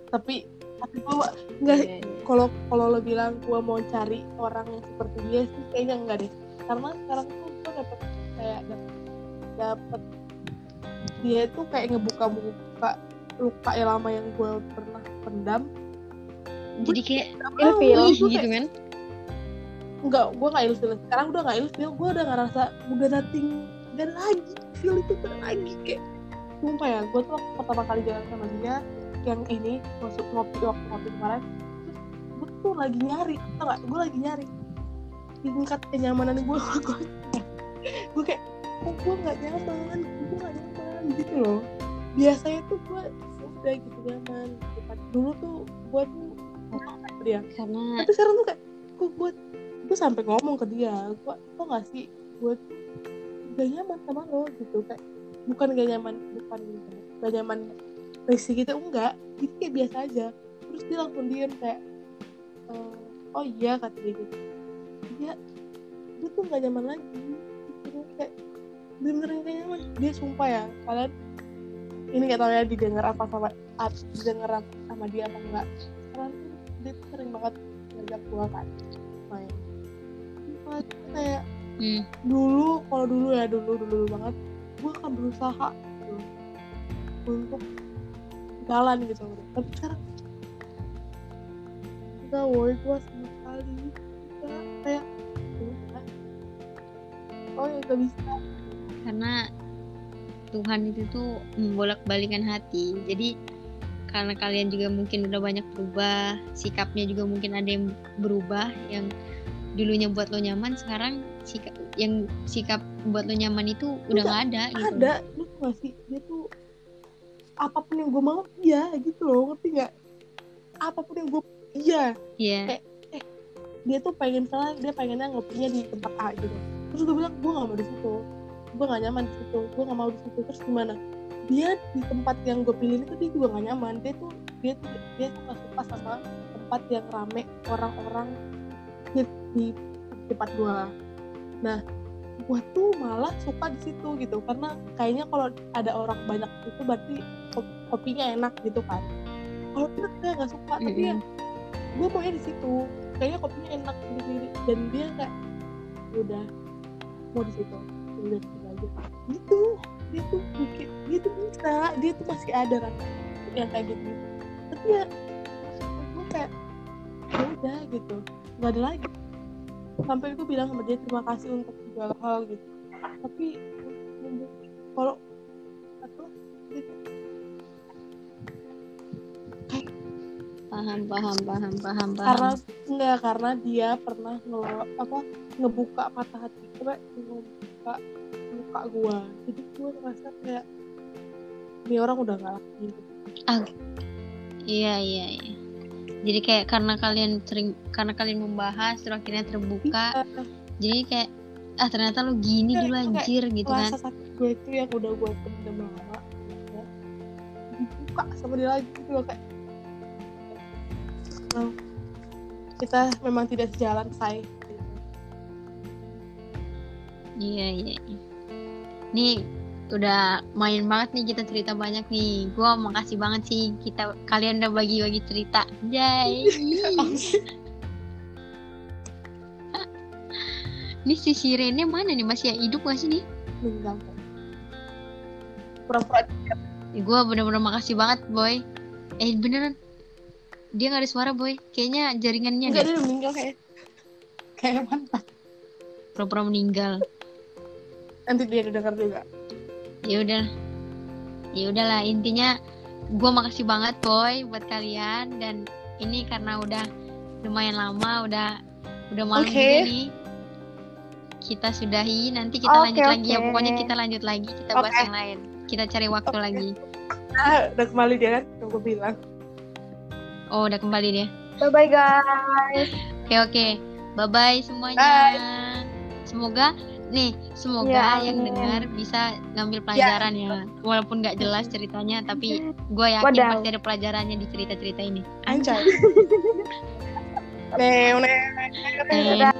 C: Tapi tapi gue nggak
A: Iya, iya.
C: kalau kalau lo bilang gue mau cari orang yang seperti dia sih kayaknya enggak deh. Karena sekarang tuh gue dapet kayak dapet, dapet dia tuh kayak ngebuka buka luka yang lama yang gue pernah pendam.
A: Jadi kayak
B: Ilfil.
A: gitu
C: kayak,
A: kan?
C: Enggak gue nggak ilfil. Sekarang udah nggak ilfil gue udah ngerasa udah nothing dan lagi. Feel itu gak lagi kayak sumpah ya gue tuh waktu pertama kali jalan sama dia yang ini masuk ngopi waktu ngopi kemarin terus gue tuh lagi nyari tau gak gue lagi nyari. Tingkat kenyamanan gue gue gue kayak kok gue nggak nyaman? Gue nggak nyaman gitu loh. Biasanya tuh gue udah gitu nyaman. Dulu tuh gue tuh dia.
A: Karena
C: tapi sekarang tuh kayak kok gue gue sampai ngomong ke dia gue kok nggak sih gue gak nyaman sama lo? Gitu kayak bukan gak nyaman bukan gak nyaman risih gitu enggak. Itu kayak biasa aja. Terus dia langsung diem kayak "Eh, oh iya kata dia gitu. Dia dia tuh gak nyaman lagi gitu kayak bener-bener gak nyaman dia sumpah ya kalian ini gak tau ya didengar apa sama ah, didengar sama dia apa enggak. Sekarang tuh dia tuh sering banget ngajak gua kan main. Dia kayak
A: hmm,
C: dulu kalau dulu ya dulu dulu banget gue akan berusaha gitu, untuk jalan gitu. Tapi sekarang enggak woi gue sama sekali. Enggak kayak oh ya gak bisa
A: karena Tuhan itu tuh membolak-balikan hati. Jadi karena kalian juga mungkin udah banyak berubah sikapnya juga mungkin ada yang berubah yang dulunya buat lo nyaman sekarang sikap yang sikap buat lo nyaman itu udah nggak ada gitu.
C: ada lu tuh gak sih? Dia tuh apa pun yang gue mau iya gitu loh ngerti nggak? Apa pun yang gue iya.
A: Iya.
C: dia tuh pengen misalnya dia pengennya ngopinya di tempat A gitu. Terus gue bilang gue gak mau di situ gue gak nyaman di situ gue gak mau di situ. Terus gimana? Dia di tempat yang gue pilih itu dia juga gak nyaman. Dia tuh dia tuh dia tuh gak suka sama tempat yang rame orang-orang di, di tempat gue nah gue tuh malah suka di situ gitu. Karena kayaknya kalau ada orang banyak itu berarti kop- kopinya enak gitu kan. Kalau dia dia nggak suka. Tapi ya gue maunya di situ. Kayaknya kopinya enak sendiri dan dia kayak "Ya udah mau di situ Ya situ aja. Gitu dia tuh bikin dia tuh bisa. Dia tuh masih ada kan yang kayak gitu. Tapi ya gue kayak ya udah gitu. Nggak ada lagi. Sampai gue bilang sama dia terima kasih untuk segala hal gitu. Tapi kalau apa gitu
A: paham paham paham paham paham.
C: Karena enggak karena dia pernah nge apa ngebuka patah hati gue ngebuka muka gue jadi gue ngerasa kayak ini orang udah gak lagi gitu.
A: iya iya iya. Jadi kayak karena kalian sering karena kalian membahas terus akhirnya terbuka. Jadi kayak ah ternyata lu gini dulu anjir gitu kan.
C: rasa sakit gue itu yang udah gue pendam lama ya, dibuka sama dia lagi gitu loh kayak "Oh, kita memang tidak sejalan say.
A: Iya iya. iya. Nih udah main banget nih kita cerita banyak nih. Gua makasih banget sih kita kalian udah bagi-bagi cerita. Jai. *laughs* Nih si Sirene mana nih masih hidup gak sih nih?
C: meninggal kok. pura-pura
A: Gua bener-bener makasih banget boy. Eh beneran dia nggak ada suara boy. Kayaknya jaringannya
C: enggak
A: deh.
C: dia meninggal kayak kayak mantap
A: Pura-pura meninggal.
C: nanti dia denger juga.
A: Ya udah. Ya udahlah intinya gue makasih banget boy buat kalian. Dan ini karena udah lumayan lama udah udah malam juga nih. Kita sudahi. Nanti kita
B: Oke,
A: lanjut lagi ya. pokoknya kita lanjut lagi kita bahas
C: Oke.
A: yang lain. Kita cari waktu
C: Oke.
A: lagi.
C: Ah udah kembali dia kan gue bilang
A: oh udah kembali dia?
B: Bye bye guys.
A: Oke oke. Bye bye semuanya.
C: Bye.
A: semoga nih semoga
B: Ya,
A: yang dengar bisa ngambil pelajaran ya. Walaupun nggak jelas ceritanya tapi gue yakin
B: Wadaw.
A: pasti ada pelajarannya di cerita-cerita ini.
C: Anjay. *laughs*
A: Eh,
B: Dadah.